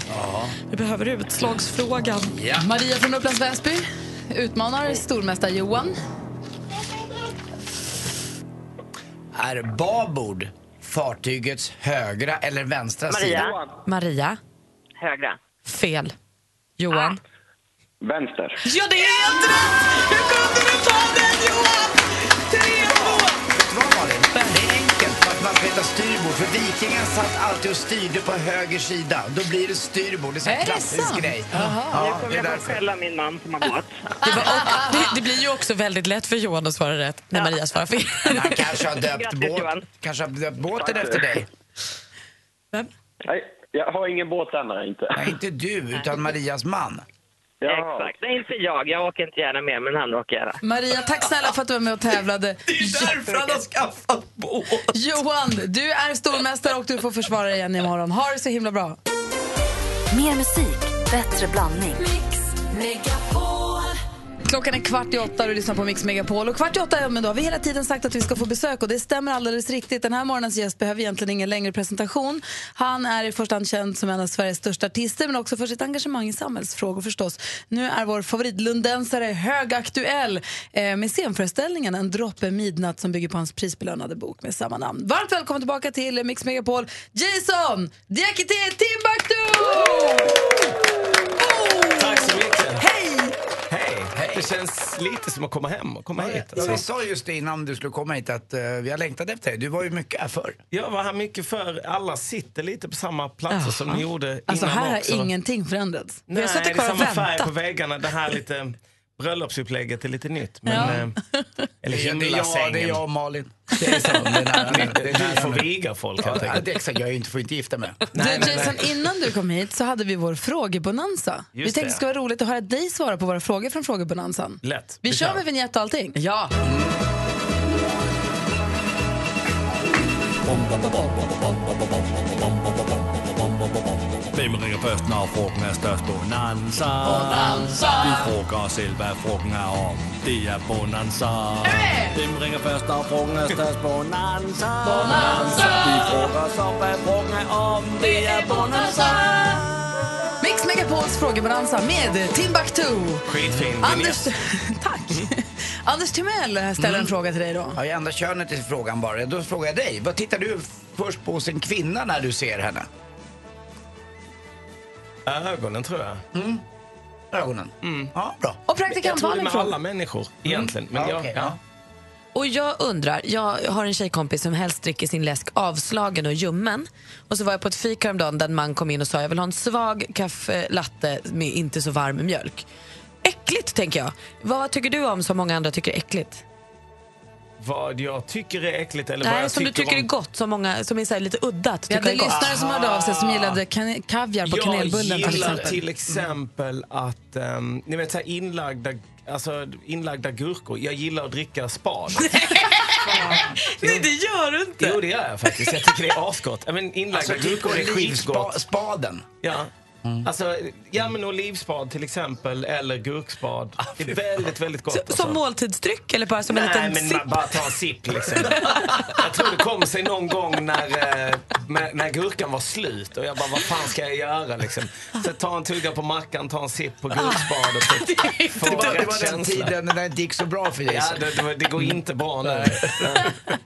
Vi behöver utslagsfrågan. Maria från Upplands Väsby utmanar stormästare Johan. Är babord fartygets högra eller vänstra Maria. sida? Maria? Högra. Fel. Johan? Vänster. Ja, det är helt rätt! Hur kunde du ta den, Johan? 3-2! Vad Malin? Det är enkelt för att man ska heta styrbord. För vikingen satt alltid och styrde på höger sida. Då blir det styrbord. Det är en klassisk sant? grej. Nu Ja, kommer det är jag få därför. skälla min man som har båt. Det, var, och, det, det blir ju också väldigt lätt för Johan att svara rätt när Maria svarar fel. Han kanske har döpt, Grattis, båt, Johan. kanske har döpt båten efter dig. Nej, jag har ingen båt än, inte. Nej, inte du, utan Marias man. Jaha. Exakt. Nej, inte jag. Jag åker inte gärna med, men han åker gärna. Maria, tack snälla för att du var med och tävlade. Därför han har skaffat båt. Johan, du är stormästare och du får försvara dig igen imorgon. Ha det så himla bra. Mer musik, bättre blandning. Klockan är kvart i åtta och du lyssnar på Mix Megapol. Och kvart i åtta, ja, men då har vi hela tiden sagt att vi ska få besök och det stämmer alldeles riktigt. Den här morgonens gäst behöver egentligen ingen längre presentation. Han är i första hand känd som en av Sveriges största artister men också för sitt engagemang i samhällsfrågor förstås. Nu är vår favoritlundensare högaktuell eh, med scenföreställningen En droppe midnatt som bygger på hans prisbelönade bok med samma namn. Varmt välkommen tillbaka till Mix Megapol, Jason Diakité Timbuktu! Oh! Tack så mycket. Det känns lite som att komma hem och komma hit. Ja, Alltså. vi sa just det innan du skulle komma hit att eh, vi har längtat efter dig. Du var ju mycket här förr. Jag var här mycket för alla sitter lite på samma platser som ni gjorde Alltså innan här också. har ingenting förändrats. Vi Nej, har suttit det är kvar och samma färg på väntat. väggarna. Det här lite bröllopsupplägget är lite nytt. Men, Ja. eh, eller Det är- det är jag- himlasängen. det är jag och Malin. Det är så. Det är nära. Ni, Det är ni får viga folk helt Ja, enkelt. det är exakt. Jag är inte, får inte gifta mig. Du, Jason, innan du kom hit så hade vi vår frågebonanza. vi Just tänkte det. det ska vara roligt att höra dig svara på våra frågor från frågebonanzan. Lätt. Vi kör med vignett och allting. Ja. Hvem ringer først, når frugten er størst? Bonanza. Bonanza. Vi frågar os selv, hvad frugten er om. Det er Bonanza. Hvem ringer først, når frugten er størst? Bonanza. Bonanza. Vi frågar os om, hvad frugten er om. Det er Bonanza. Mix Megapols frågebonanza med Timbuktu. Skitfin Anders, tack. Anders Timell ställer en fråga till dig då. Ja, jag ändrar könet i frågan bara. Då frågar jag dig. Vad tittar du först på hos en kvinna när du ser henne? Ögonen tror jag. Mm. Ögonen? Ja, bra. Och praktikant Jag tror det med alla människor egentligen. Men Ja, jag, okej, ja. Och jag undrar, jag har en tjejkompis som helst dricker sin läsk avslagen och ljummen. Och så var jag på ett fik häromdagen där en man kom in och sa jag vill ha en svag kaffe latte med inte så varm mjölk. Äckligt tänker jag. Vad tycker du om som många andra tycker är äckligt? Vad jag tycker är äckligt eller vad Nej, jag som du tycker om... är gott, som, många, som är så här lite udda att Vi hade lyssnare som hörde av sig som gillade kan- kaviar på kanelbullen Jag till gillar exempel. till exempel att, um, ni vet så här inlagda, alltså, inlagda gurkor. Jag gillar att dricka spad. Nej, det gör du inte. Jo, det gör jag faktiskt. Jag tycker det är asgott. Men inlagda Alltså, gurkor är skitgott. Olivspaden. Ja. Alltså, ja men olivspad till exempel, eller gurkspad. Det är väldigt, väldigt gott. alltså. Som måltidsdryck eller bara som en Nej, liten men sipp? man bara ta en sipp liksom. jag tror det kom sig någon gång när, eh, när, gurkan var slut och jag bara, vad fan ska jag göra liksom? Så ta en tugga på mackan, ta en sipp på gurkspadet. Typ. Det var, det var den känsla. tiden när det inte gick så bra för dig. Ja, det, det, det går inte bra nu.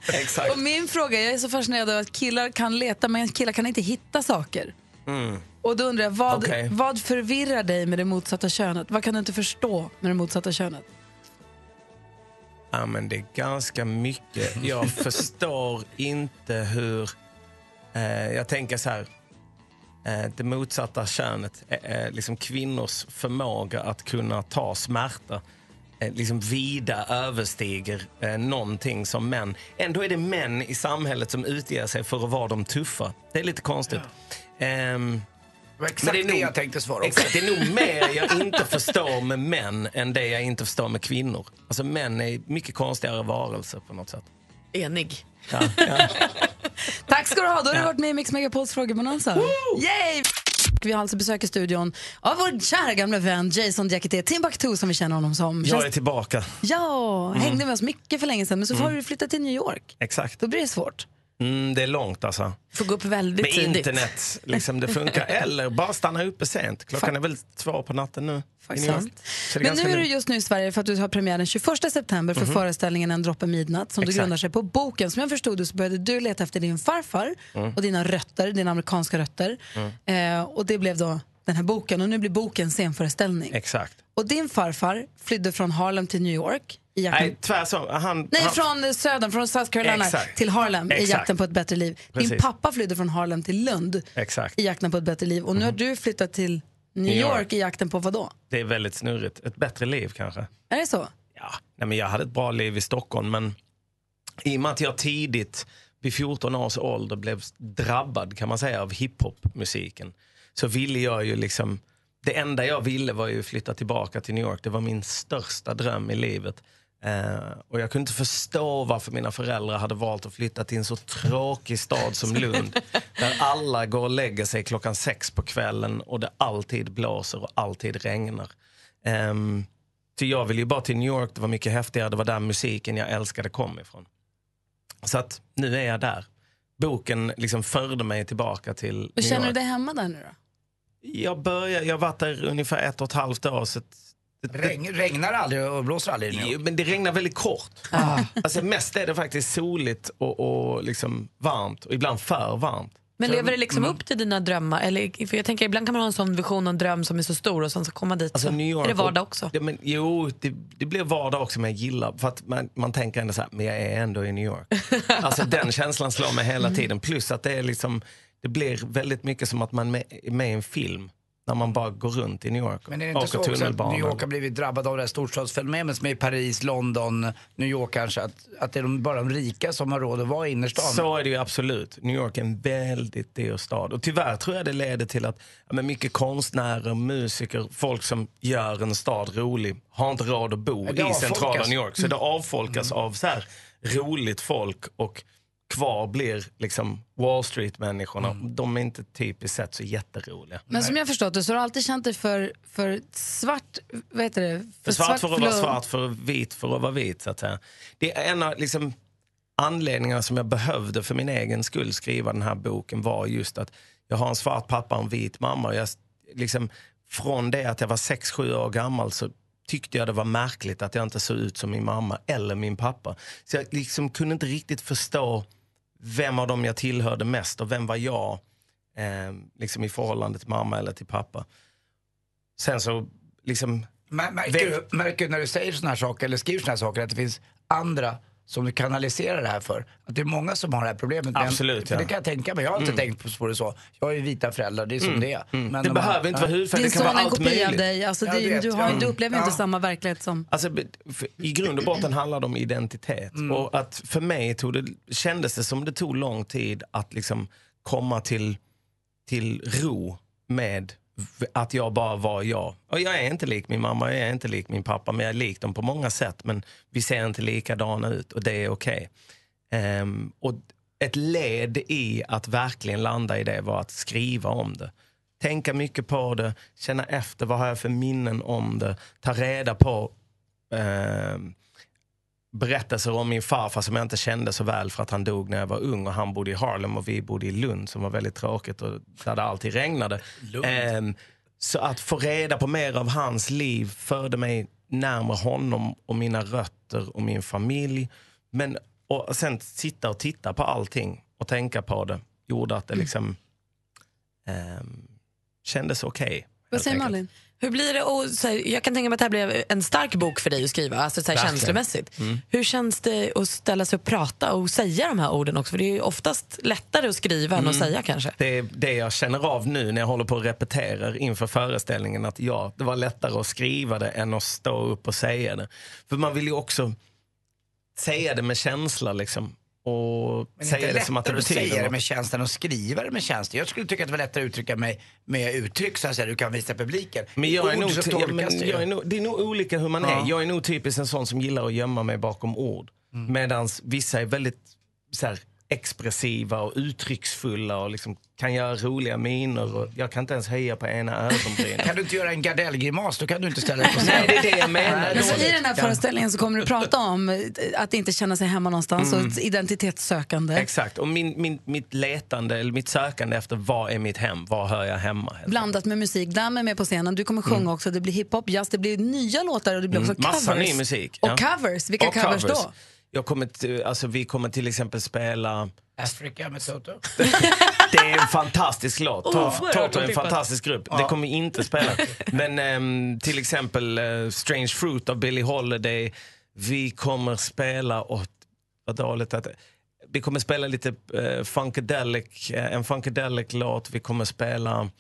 Exakt. Och min fråga, jag är så fascinerad av att killar kan leta men killar kan inte hitta saker. Mm. Och då undrar jag, vad, Okej. vad förvirrar dig med det motsatta könet? Vad kan du inte förstå med det motsatta könet? Ja, men det är ganska mycket. Jag förstår inte hur... Eh, jag tänker så här. Eh, det motsatta könet, eh, eh, liksom kvinnors förmåga att kunna ta smärta liksom vida överstiger eh, någonting som män. Ändå är det män i samhället som utger sig för att vara de tuffa. Det är lite konstigt. Ehm, Det var exakt men det jag tänkte svara också. Exakt, det är nog mer jag inte förstår med män än det jag inte förstår med kvinnor. Alltså män är mycket konstigare varelser på något sätt. Enig. Ja, ja. Tack ska du ha, då har du Ja. varit med i Mix Megapols frågebonanza. Yay! Vi har alltså besök i studion av vår kära gamla vän Jason Diakité Timbuktu som vi känner honom som. Jag är tillbaka. Ja, Mm. hängde med oss mycket för länge sedan men så Mm. har du flyttat till New York. Exakt. Då blir det svårt. Mm, det är långt alltså. Får gå upp väldigt Med tidigt. internet, liksom det funkar. Eller bara stanna uppe sent. Klockan är väl två på natten nu. Men nu är du just nu i Sverige för att du har premiär den 21 september för Mhm. föreställningen En droppe midnatt som du Exakt. grundar sig på boken. Som jag förstod det så började du leta efter din farfar Mm. och dina rötter, dina amerikanska rötter. Mm. Eh, och det blev då den här boken och nu blir boken scenföreställning. Exakt. Och din farfar flydde från Harlem till New York i jakten Nej, tvärtom. Han, Nej, han, från södern, från South Carolina Exakt. till Harlem i Exakt. jakten på ett bättre liv. Din Precis. pappa flydde från Harlem till Lund Exakt. Mhm. i jakten på ett bättre liv. Och nu har du flyttat till New, York. York. i jakten på vad då? Det är väldigt snurrigt. Ett bättre liv kanske. Är det så? Nej, men jag hade ett bra liv i Stockholm men i och med att jag tidigt vid 14 års ålder blev drabbad kan man säga av hiphopmusiken så ville jag ju liksom det enda jag ville var ju flytta tillbaka till New York. Det var min största dröm i livet. Eh, och jag kunde inte förstå varför mina föräldrar hade valt att flytta till en så tråkig stad som Lund. där alla går och lägger sig klockan sex på kvällen och det alltid blåser och alltid regnar. Ehm, Till jag ville ju bara till New York, det var mycket häftigare, det var där musiken jag älskade kom ifrån. Så att nu är jag där. Boken liksom förde mig tillbaka till Och New känner du York. dig hemma där nu då? Jag, börjar, jag varit där ungefär ett och ett halvt år. Så Regn, regnar aldrig och blåser aldrig? Jo, men det regnar väldigt kort. Alltså, mest är det faktiskt soligt och, och liksom varmt och ibland för varmt. Men lever det liksom mm. upp till dina drömmar? Eller, för jag tänker, ibland kan man ha en sån vision och en dröm som är så stor och sen så komma dit Alltså, så New York är det vardag och- också. Ja, men, jo, det, det blir vardag också, men jag gillar, för att man, man tänker ändå så här, men jag är ändå i New York. alltså den känslan slår mig hela tiden. Plus att det är liksom, det blir väldigt mycket som att man är med i en film. När man bara går runt i New York Men är det inte så också att. New York har blivit drabbad av det här storstadsfenomenet som är i Paris, London, New York kanske? Att, att det är de, bara de rika som har råd att vara i innerstan? Så är det ju absolut. New York är en väldigt dyr stad. Och tyvärr tror jag det leder till att men mycket konstnärer, musiker, folk som gör en stad rolig har inte råd att bo i centrala New York. Så det Mm. avfolkas av så här roligt folk och kvar blir liksom Wall Street-människorna. Mm. De är inte typiskt sett så jätteroliga. Men som jag förstått det så har du alltid känt dig för, för svart, vad heter det? För svart för att vara svart, för vit för att vara vit. Så att säga. Det är en av liksom, anledningarna som jag behövde för min egen skull skriva den här boken var just att jag har en svart pappa och en vit mamma. Jag, liksom, från det att jag var 6-7 år gammal så tyckte jag det var märkligt att jag inte såg ut som min mamma eller min pappa. Så jag liksom kunde inte riktigt förstå vem av dem jag tillhörde mest och vem var jag eh, liksom i förhållande till mamma eller till pappa. Sen så liksom... Mär- Märker du, märker du när du säger såna här saker eller skriver såna här saker att det finns andra som du kanaliserar det här för? Att det är många som har det här problemet. Men- Absolut, för ja. Det kan jag tänka mig. Jag har inte Mm. tänkt på det så. Jag har ju vita föräldrar, det är som Mm, det är. mm. Men Det de behöver inte vara hudfärg, Din det kan vara son är en allt kopia av möjligt. dig. Alltså, Jag det, vet, du, har, ja. du upplever Ja. inte samma verklighet som... Alltså, I grund och botten handlar det om identitet. Och att för mig tog det, kändes det som det tog lång tid att liksom komma till, till ro med att jag bara var jag. Och jag är inte lik min mamma, jag är inte lik min pappa, men jag är lik dem på många sätt. Men vi ser inte likadana ut och det är okej. Ehm, och ett led i att verkligen landa i det var att skriva om det. Tänka mycket på det, känna efter vad har jag för minnen om det, ta reda på um, berättelser om min farfar som jag inte kände så väl för att han dog när jag var ung och han bodde i Harlem och vi bodde i Lund som var väldigt tråkigt och där det alltid regnade. Ehm, så att få reda på mer av hans liv förde mig närmare honom och mina rötter och min familj. Men och sen sitta och titta på allting och tänka på det gjorde att det liksom ehm, kändes okej. Vad helt säger. Malin? Hur blir det, och, så här, jag kan tänka mig att det här blev en stark bok för dig att skriva, alltså så här, känslomässigt. Mm. Hur känns det att ställa sig och prata och säga de här orden också? För det är ju oftast lättare att skriva än att Mm. säga kanske. Det är det jag känner av nu när jag håller på och repeterar inför föreställningen. Att ja, det var lättare att skriva det än att stå upp och säga det. För man vill ju också säga det med känsla liksom. Och Men säga det som att det lättare att betyder säga det med känslan och skriva det med känslan. Jag skulle tycka att det var lättare att uttrycka mig med uttryck så att säga, du kan visa publiken. Men jag är Ord nog, så ja, det jag är nog, det är nog olika hur man Ja. är. Jag är nog typiskt en sån som gillar att gömma mig bakom ord. Mm. Medan vissa är väldigt så här, expressiva och uttrycksfulla och liksom kan göra roliga miner. Och jag kan inte ens höja på ena ögonbrynet. Kan du inte göra en Gardell-grimas, då kan du inte ställa dig på scen. Nej, det är det jag menar. Men så I den här föreställningen så kommer du prata om eh, att inte känna sig hemma någonstans Mm. och ett identitetssökande. Exakt, och min, min, mitt letande, eller mitt sökande efter vad är mitt hem, var hör jag hemma? Blandat med musik. Dam är med på scenen. Du kommer sjunga Mm. också. Det blir hiphop, jazz, det blir nya låtar och det blir Mm. också Massa covers. ny musik. Och ja. covers. Vilka Och covers, då? Jag kommer alltså, vi kommer till exempel spela... Africa med Toto. Det är en fantastisk låt. Oh, Toto är en fantastisk grupp. Ja. Det kommer vi inte spela. Men ehm, till exempel eh, Strange Fruit av Billie Holiday. Vi kommer spela... Oh, vad dåligt att... Vi kommer spela lite uh, funkadelic, eh, en funkadelic-låt. Vi kommer spela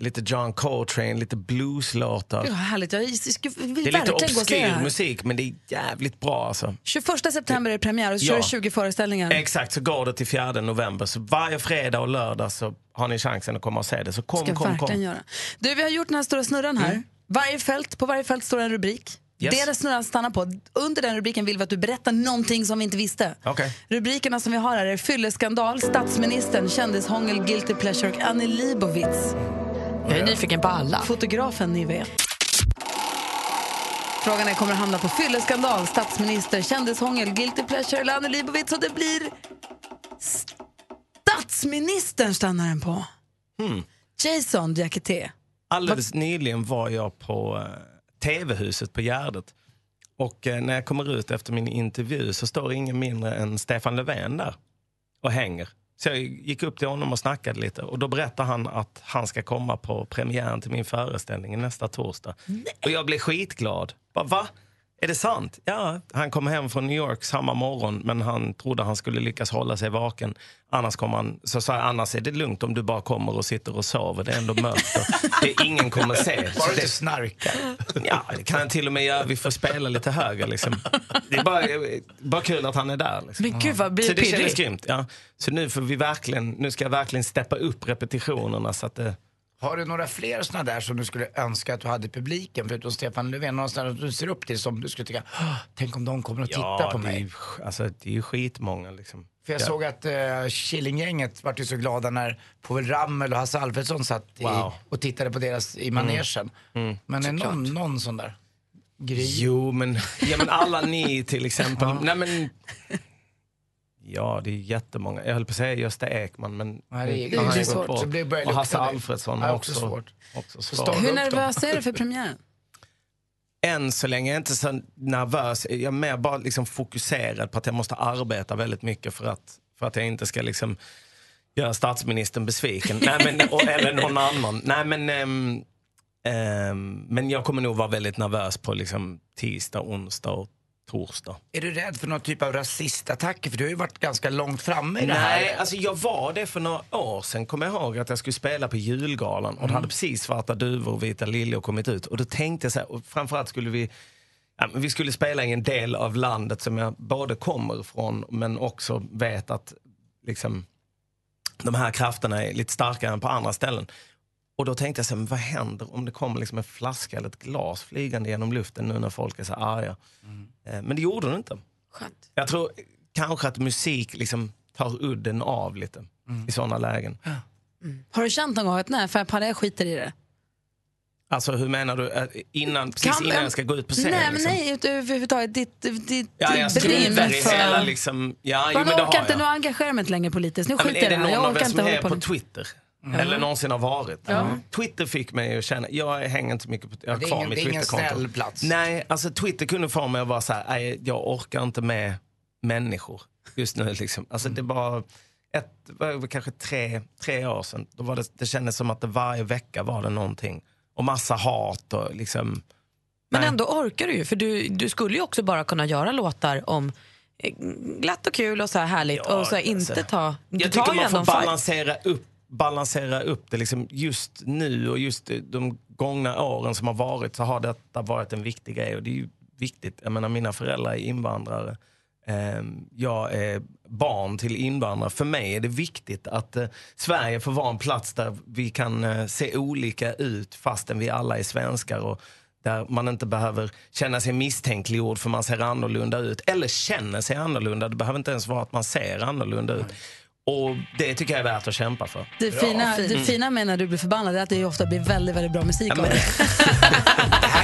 lite John Coltrane, lite blueslåtar. Gud, härligt. Jag skulle- vill Det är lite det obskyr musik, men det är jävligt bra alltså. 21 september är det premiär och så Ja. kör du 20 föreställningar. Exakt, så går det till 4 november. Så varje fredag och lördag så har ni chansen att komma och se det. Så kom, ska kom, kom. göra. Du, vi har gjort den här stora snurran här. Varje fält, på varje fält står en rubrik. Yes. Det där snurran stannar på. Under den rubriken vill vi att du berättar någonting som vi inte visste. Okej. Rubrikerna som vi har här är fylleskandal, statsministern, kändishångel, guilty pleasure och Annie Leibovitz. Jag är nyfiken på alla. Fotografen ni vet. Frågan är, kommer det hamna på fylleskandal, statsminister, kändishångel, guilty pleasure eller Annie Leibovitz? Och det blir statsministern stannar den på. Hmm. Jason Diakité. Alldeles nyligen var jag på eh, TV-huset på Gärdet. Och eh, när jag kommer ut efter min intervju så står ingen mindre än Stefan Löfven där och hänger. Så jag gick upp till honom och snackade lite och då berättar han att han ska komma på premiären till min föreställning nästa torsdag. Och jag blev skitglad. Bara, Va? Är det sant? Ja, han kom hem från New York samma morgon men han trodde han skulle lyckas hålla sig vaken. Annars kommer han, så sa jag, annars är det lugnt om du bara kommer och sitter och sover. Det är ändå mörkt och det ingen kommer se. Bara det, snarkar. ja, det kan han till och med göra. Vi får spela lite högre. Liksom. Det är bara, bara kul att han är där. Liksom. Men gud, vad blir så det pirrig. känns grymt. Ja. Så nu, får vi verkligen, nu ska jag verkligen steppa upp repetitionerna så att det... Har du några fler såna där som du skulle önska att du hade i publiken förutom Stefan Löfven? Sådana du ser upp till som du skulle tycka, "Åh, tänk om de kommer att titta på det är, mig. ju- alltså, det är ju skitmånga. Liksom. För jag Ja. såg att uh, Killinggänget vart ju så glada när Povel Ramel och Hasse Alfredson satt i, Wow. och tittade på deras i manegen. Mm. Men är någon, någon sån där grej? Jo, men, ja, men alla ni till exempel. Nej, men, ja, det är jättemånga. Jag höll på att säga Gösta Ekman, men Nej, det är- nu har det är svårt. det Och Hasse det. Alfredsson har också svårt. också Så svårt. Hur nervös är du för premiären? Än så länge är jag inte så nervös. Jag är mer bara liksom fokuserad på att jag måste arbeta väldigt mycket för att, för att jag inte ska liksom göra statsministern besviken. Nej, men, och, eller någon annan. Nej, men, ehm, ehm, men jag kommer nog vara väldigt nervös på liksom, tisdag, onsdag och torsdag. Är du rädd för någon typ av rasistattacker? För du har ju varit ganska långt framme i det här. Nej, alltså jag var det för några år sedan. Kommer jag ihåg att jag skulle spela på julgalan och det hade precis Svarta duvor och Vita liljor kommit ut. Och då tänkte jag så här, och framförallt skulle vi Ja, men vi skulle spela i en del av landet som jag både kommer ifrån men också vet att liksom, de här krafterna är lite starkare än på andra ställen. Och då tänkte jag så här, men vad händer om det kommer liksom en flaska eller ett glas flygande genom luften nu när folk är så arga? Eh, Men det gjorde det inte. Jag tror kanske att musik liksom tar udden av lite i sådana lägen. Har du känt någon gång att nej, för jag skiter i det? Alltså hur menar du? Eh, Innan, precis Kan- innan jag ska gå ut på scen? Nej, men liksom? nej, ut- överhuvudtaget ditt, ditt Ja, jag brinn struntar i för... hela liksom... Ja, jo, men det orkar har inte, jag. nu engagerar jag mig inte längre politiskt. Nu Ja, skiter är jag det i det. någon Jag av er som inte är på. Twitter? Mm. Eller någonsin har varit? Ja. Twitter fick mig att känna, jag hänger inte mycket på, jag har kvar ingen- mitt det är ingen Twitterkonto. snäll plats. Nej, alltså Twitter kunde få mig att vara så här, nej, jag orkar inte med människor just nu liksom. Alltså det var ett, var kanske tre, tre år sedan, då var det, det kändes som att det varje vecka var det någonting. Och massa hat och liksom, Men ändå orkar du ju, för du, du skulle ju också bara kunna göra låtar om eh, glatt och kul och så här härligt och så här, inte alltså. ta... Du Jag tycker man får fight. balansera upp, balansera upp det. Liksom just nu och just de gångna åren som har varit så har detta varit en viktig grej. Och det är ju viktigt. Jag menar, mina föräldrar är invandrare. Ehm, jag är barn till invandrare. För mig är det viktigt att eh, Sverige får vara en plats där vi kan eh, se olika ut fastän vi alla är svenskar. Och där man inte behöver känna sig misstänkliggjord för man ser annorlunda ut. Eller känner sig annorlunda. Det behöver inte ens vara att man ser annorlunda ut. Och det tycker jag är värt att kämpa för. Det fina, det Mm. fina med när du blir förbannad är att det ofta blir väldigt, väldigt bra musik av det.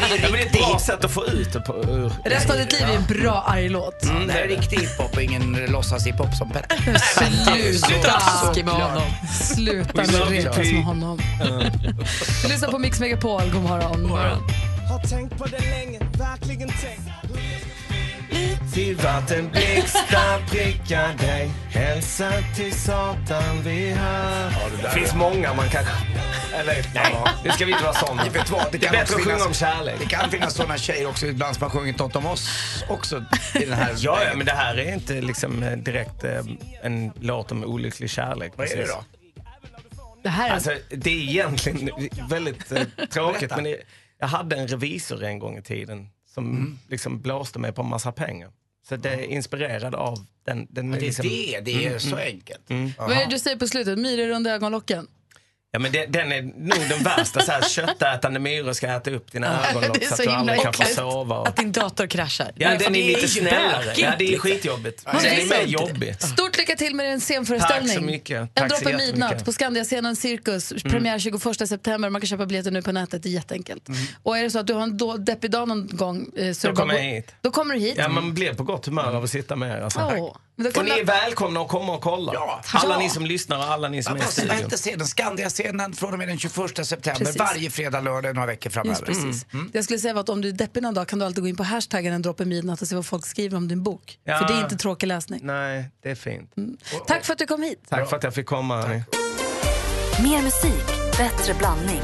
Ja, men det är ett bra sätt att få ut det på. Ur. Resten av ditt liv är en bra arg låt. Mm, det här är riktig hiphop och ingen låtsas-hiphop som Petter. Sluta! Taskig med honom. Sluta you. retas med honom. Lyssna på Mix Megapol, god morgon. Har tänkt på det länge, verkligen tänkt. Till vattenblixtar prickar dig Hälsa till Satan vi hör Det finns många man kan... Eller nej, det ska vi inte vara sån. Ni vet vad, Det är kan bättre också att sjunga finnas- om kärlek. Det kan finnas sådana tjejer också ibland som har sjungit något om oss också i den här Ja, ja, men det här är inte liksom eh, direkt eh, en låt om olycklig kärlek. Vad är det då? Det här är... Alltså, det är egentligen väldigt eh, tråkigt. Berätta. men det, jag hade en revisor en gång i tiden som Mm. liksom blåste mig på en massa pengar. Så det är inspirerad av den. den Ja, det är liksom, det, det är så enkelt. Mm. Vad är det du säger på slutet? Myror under ögonlocken? Ja, men det, den är nog den värsta. Så här, köttätande myror ska äta upp dina ögonlock är så att så du aldrig kan få sova. Och... Att din dator kraschar. Ja, Men den det är lite snällare. Ja, det är skitjobbigt. Den är är mer jobbig. Stort lycka till med din scenföreställning. Tack så mycket. En Tack så droppe midnatt på Skandiascenen Cirkus. Premiär 21 september. Man kan köpa biljetter nu på nätet. Det är jätteenkelt. Och är det så att du har en då, deppig dag någon gång eh, så Då är kommer jag hit. Då kommer du hit. Ja, man blir på gott humör av att sitta med er. Alltså. Kan Och ni är välkomna att komma och kolla. Alla Ja. ni som lyssnar och alla ni som är i Vad studion. hette scenen? Skandia-scenen från och med den 21 september. Precis. Varje fredag, lördag, några veckor framöver. Just precis. Mm. Det jag skulle säga var att om du är deppig någon dag kan du alltid gå in på hashtaggen en droppe midnatt och se vad folk skriver om din bok. Ja. För det är inte tråkig läsning. Nej, det är fint. Tack för att du kom hit. Tack för att jag fick komma. Mer musik, bättre blandning.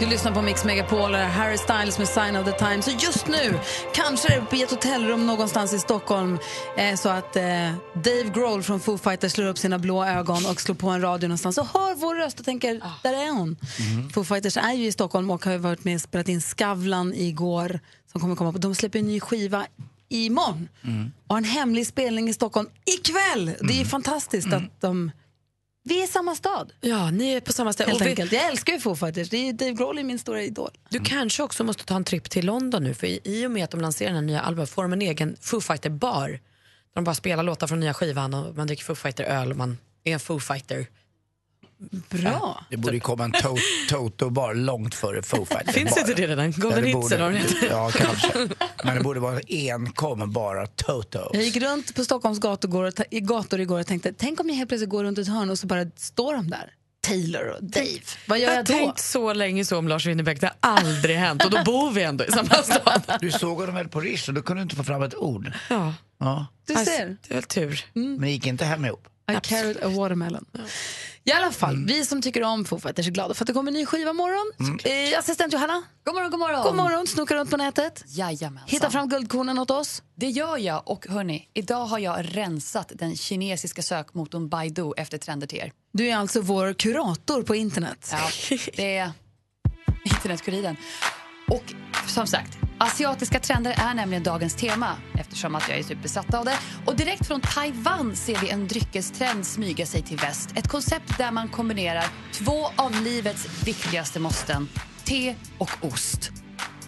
Du lyssnar på Mix Megapol, Harry Styles med Sign of the Times. Och just nu, kanske det är på ett hotellrum någonstans i Stockholm, eh, så att eh, Dave Grohl från Foo Fighters slår upp sina blå ögon och slår på en radio någonstans och hör vår röst och tänker, där är hon. Foo Fighters är ju i Stockholm och har varit med och spelat in Skavlan igår, som kommer komma på. De släpper en ny skiva imorgon och har en hemlig spelning i Stockholm ikväll. Det är ju fantastiskt att de... Vi är i samma stad. Ja, ni är på samma ställe. Helt Och vi- enkelt. Jag älskar ju Foo Fighters. Det är Dave Grohl är min stora idol. Du kanske också måste ta en tripp till London nu för i, i och med att de lanserar den här nya albumet får de en egen Foo Fighter-bar. Där de bara spelar låtar från nya skivan och man dricker Foo Fighter-öl och man är en Foo Fighter. Bra. Det borde ju komma en to- Toto-bar långt före Foo Fighters Finns inte det redan? Golden Ja, Hits eller vad. Ja, kanske. Men det borde vara enkom bara Toto. Jag gick runt på Stockholms gator, gator igår och tänkte, tänk om jag helt plötsligt går runt ett hörn och så bara står de där. Taylor och Dave. Vad gör Jag jag har då? tänkt så länge så om Lars Winnerbäck. Det har aldrig hänt och då bor vi ändå i samma stad. Du såg honom väl på Rish och då kunde du inte få fram ett ord. Ja. Ja. Du Alltså, ser. det är väl tur. Men det gick inte hem ihop. I carried a watermelon. I alla fall, vi som tycker om Foo Fighters är glada för att det kommer en ny skiva imorgon. Eh, assistent Johanna, God morgon, god morgon. god morgon. Snokar runt på nätet. Jajamensan. Hitta fram guldkornen åt oss. Det gör jag. Och hörni, idag har jag rensat den kinesiska sökmotorn Baidu efter trender till er. Du är alltså vår kurator på internet. Ja, det är Internetkuriren. Och som sagt, asiatiska trender är nämligen dagens tema eftersom att jag är superbesatt av det. Och direkt från Taiwan ser vi en dryckestrend smyga sig till väst. Ett koncept där man kombinerar två av livets viktigaste måsten, te och ost.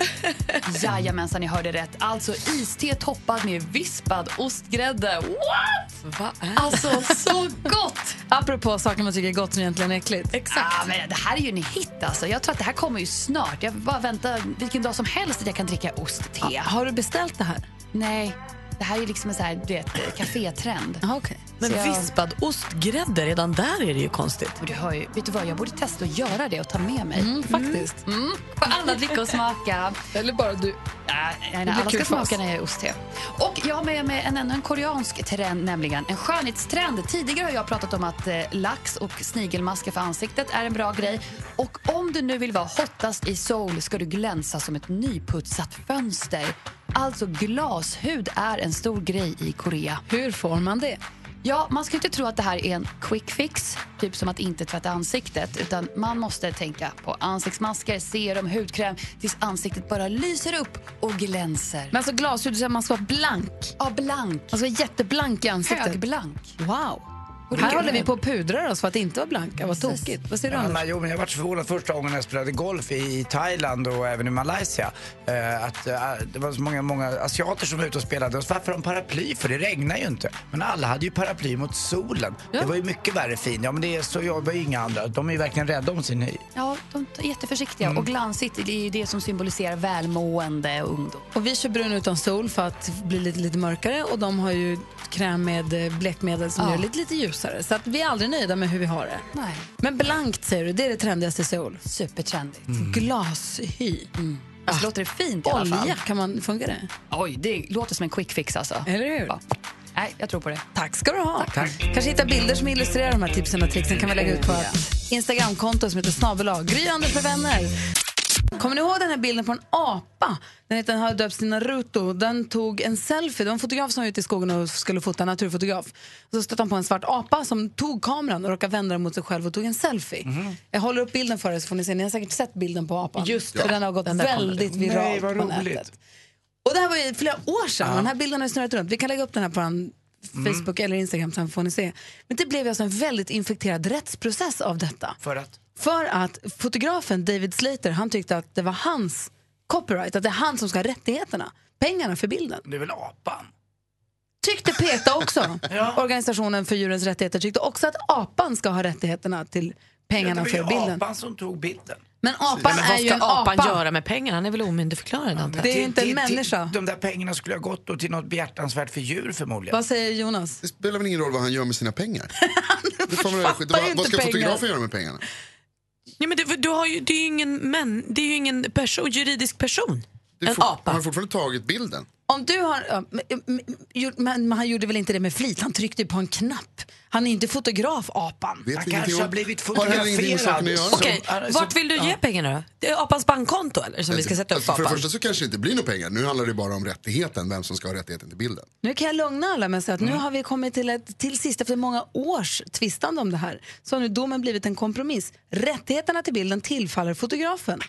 Jajamensan, ni hörde rätt. Alltså iste toppad med vispad ostgrädde. What? Va? Alltså, så gott! Apropå saker man tycker är gott som egentligen är äckligt. Exakt. Ah, men det här är ju en hit alltså. Jag tror att det här kommer ju snart. Jag bara väntar vilken dag som helst att jag kan dricka ostte. Har du beställt det här? Nej, det här är liksom en så här, du vet, kafétrend. Ah, okay. Men Så jag- vispad ostgrädde, redan där är det ju konstigt. Men du hör ju, vet du vad, jag borde testa att göra det och ta med mig. Mm, faktiskt. Mm. Få alla dricka och smaka. Eller bara du. Nej, nej, blir alla ska smaka när jag är ostte. Och jag har med mig en, ännu en koreansk trend, nämligen en skönhetstrend. Tidigare har jag pratat om att eh, lax och snigelmasker för ansiktet är en bra grej. Och om du nu vill vara hottast i Seoul ska du glänsa som ett nyputsat fönster. Alltså glashud är en stor grej i Korea. Hur får man det? Ja, man ska inte tro att det här är en quick fix, typ som att inte tvätta ansiktet. Utan man måste tänka på ansiktsmasker, serum, hudkräm tills ansiktet bara lyser upp och glänser. Men alltså glashud, så man ska vara blank. Ja, blank. Man ska vara jätteblank i ansiktet. Högblank. Wow. Här håller vi på att pudra oss för att inte vara blanka. Vad tokigt. Vad säger du Ja, Anders? jo, men jag var så förvånad första gången jag spelade golf i Thailand och även i Malaysia. Eh, att eh, det var så många, många asiater som var ute och spelade. Och så varför har de paraply? För det regnar ju inte. Men alla hade ju paraply mot solen. Det var ju mycket värre fin. Ja men det är så jobbar ju inga andra. De är ju verkligen rädda om sin hy. Ja, de är jätteförsiktiga. Och glansigt, det är ju det som symboliserar välmående och ungdom. Och vi kör brun utan sol för att bli lite, lite mörkare och de har ju kräm med eh, blekmedel som Ja. gör det lite, lite ljusare. Så att vi är aldrig nöjda med hur vi har det. Nej. Men blankt säger du, det är det trendigaste i Seoul. Supertrendigt. Glashy. Alltså, låter det fint i alla fall? Olja, kan man, funkar det? Oj, det låter som en quick fix alltså. Eller hur? Ja. Nej, jag tror på det. Tack ska du ha. Kanske hitta bilder som illustrerar de här tipsen och tricksen kan vi lägga ut på ett Instagramkonto som heter snabelag. Gry Anders med vänner. Kommer ni ihåg den här bilden på en apa? Den heter, har döpts till Naruto. Den tog en selfie. Det var en fotograf som var ute i skogen och skulle fota, en naturfotograf. Och så stötte han på en svart apa som tog kameran och råkade vända den mot sig själv och tog en selfie. Jag håller upp bilden för er så får ni se. Ni har säkert sett bilden på apan. Just det. För den har gått Den väldigt viralt på roligt. nätet. Och det här var ju flera år sedan. Den här bilden har snurrat runt. Vi kan lägga upp den här på en Facebook eller Instagram, sen får ni se. Men det blev alltså en väldigt infekterad rättsprocess av detta. För att? För att fotografen David Slater, han tyckte att det var hans copyright, att det är han som ska ha rättigheterna, pengarna för bilden. Det är väl apan? Tyckte PETA också. Organisationen för djurens rättigheter tyckte också att apan ska ha rättigheterna till pengarna det för var ju bilden. apan som tog bilden. Men apan Men vad är ju ska en apan apa. göra med pengarna? Han är väl omyndigförklarad antar jag. Det är inte en människa. De där pengarna skulle ha gått då till något behjärtansvärt för djur förmodligen. Vad säger Jonas? Det spelar väl ingen roll vad han gör med sina pengar? det får man vad, vad ska pengar. fotografen göra med pengarna? Ja, men det, du har ju, det är ju ingen, män, det är ingen person, juridisk person. Är En fort- apa. Har fortfarande tagit bilden. Om du har, ja, men, han gjorde väl inte det med flit? Han tryckte på en knapp. Han är inte fotograf, apan. Vet Han kanske har blivit Har heller ingenting med saken att göra. Okej, vart vill du ge pengarna då? Det är apans bankkonto eller som vi ska sätta upp Alltså, för det första så kanske det inte blir några pengar. Nu handlar det bara om rättigheten, vem som ska ha rättigheten till bilden. Nu kan jag lugna alla med att säga att nu har vi kommit till, ett, till sist efter många års tvistande om det här så har nu domen blivit en kompromiss. Rättigheterna till bilden tillfaller fotografen.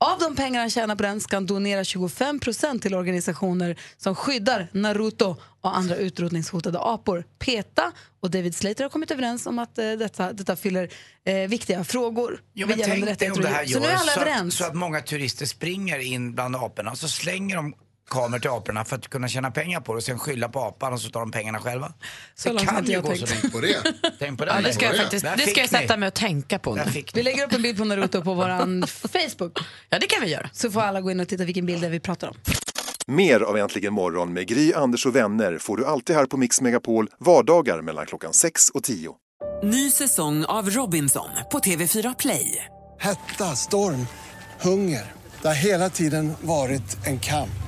Av de pengar han tjänar på den ska han donera 25% till organisationer som skyddar Naruto och andra utrotningshotade apor. PETA och David Slater har kommit överens om att eh, detta, detta fyller eh, viktiga frågor. Jo, men tänk dig om det här djur. Så så att, så att många turister springer in bland aporna och så slänger de kameror till aporna för att kunna tjäna pengar på det och sen skylla på apan och så tar de pengarna själva. Så det långt kan inte ju jag gå tänkt. så Tänk på det. Tänk på det. Ja, det ska jag, faktiskt, det ska jag sätta mig och tänka på nu. Vi lägger upp en bild på Naruto på vår Facebook. Ja, det kan vi göra. Så får alla gå in och titta vilken bild det är vi pratar om. Mer av Äntligen morgon med Gry, Anders och vänner får du alltid här på Mix Megapol vardagar mellan klockan 6 och 10. Ny säsong av Robinson på TV4 Play. Hetta, storm, hunger. Det har hela tiden varit en kamp.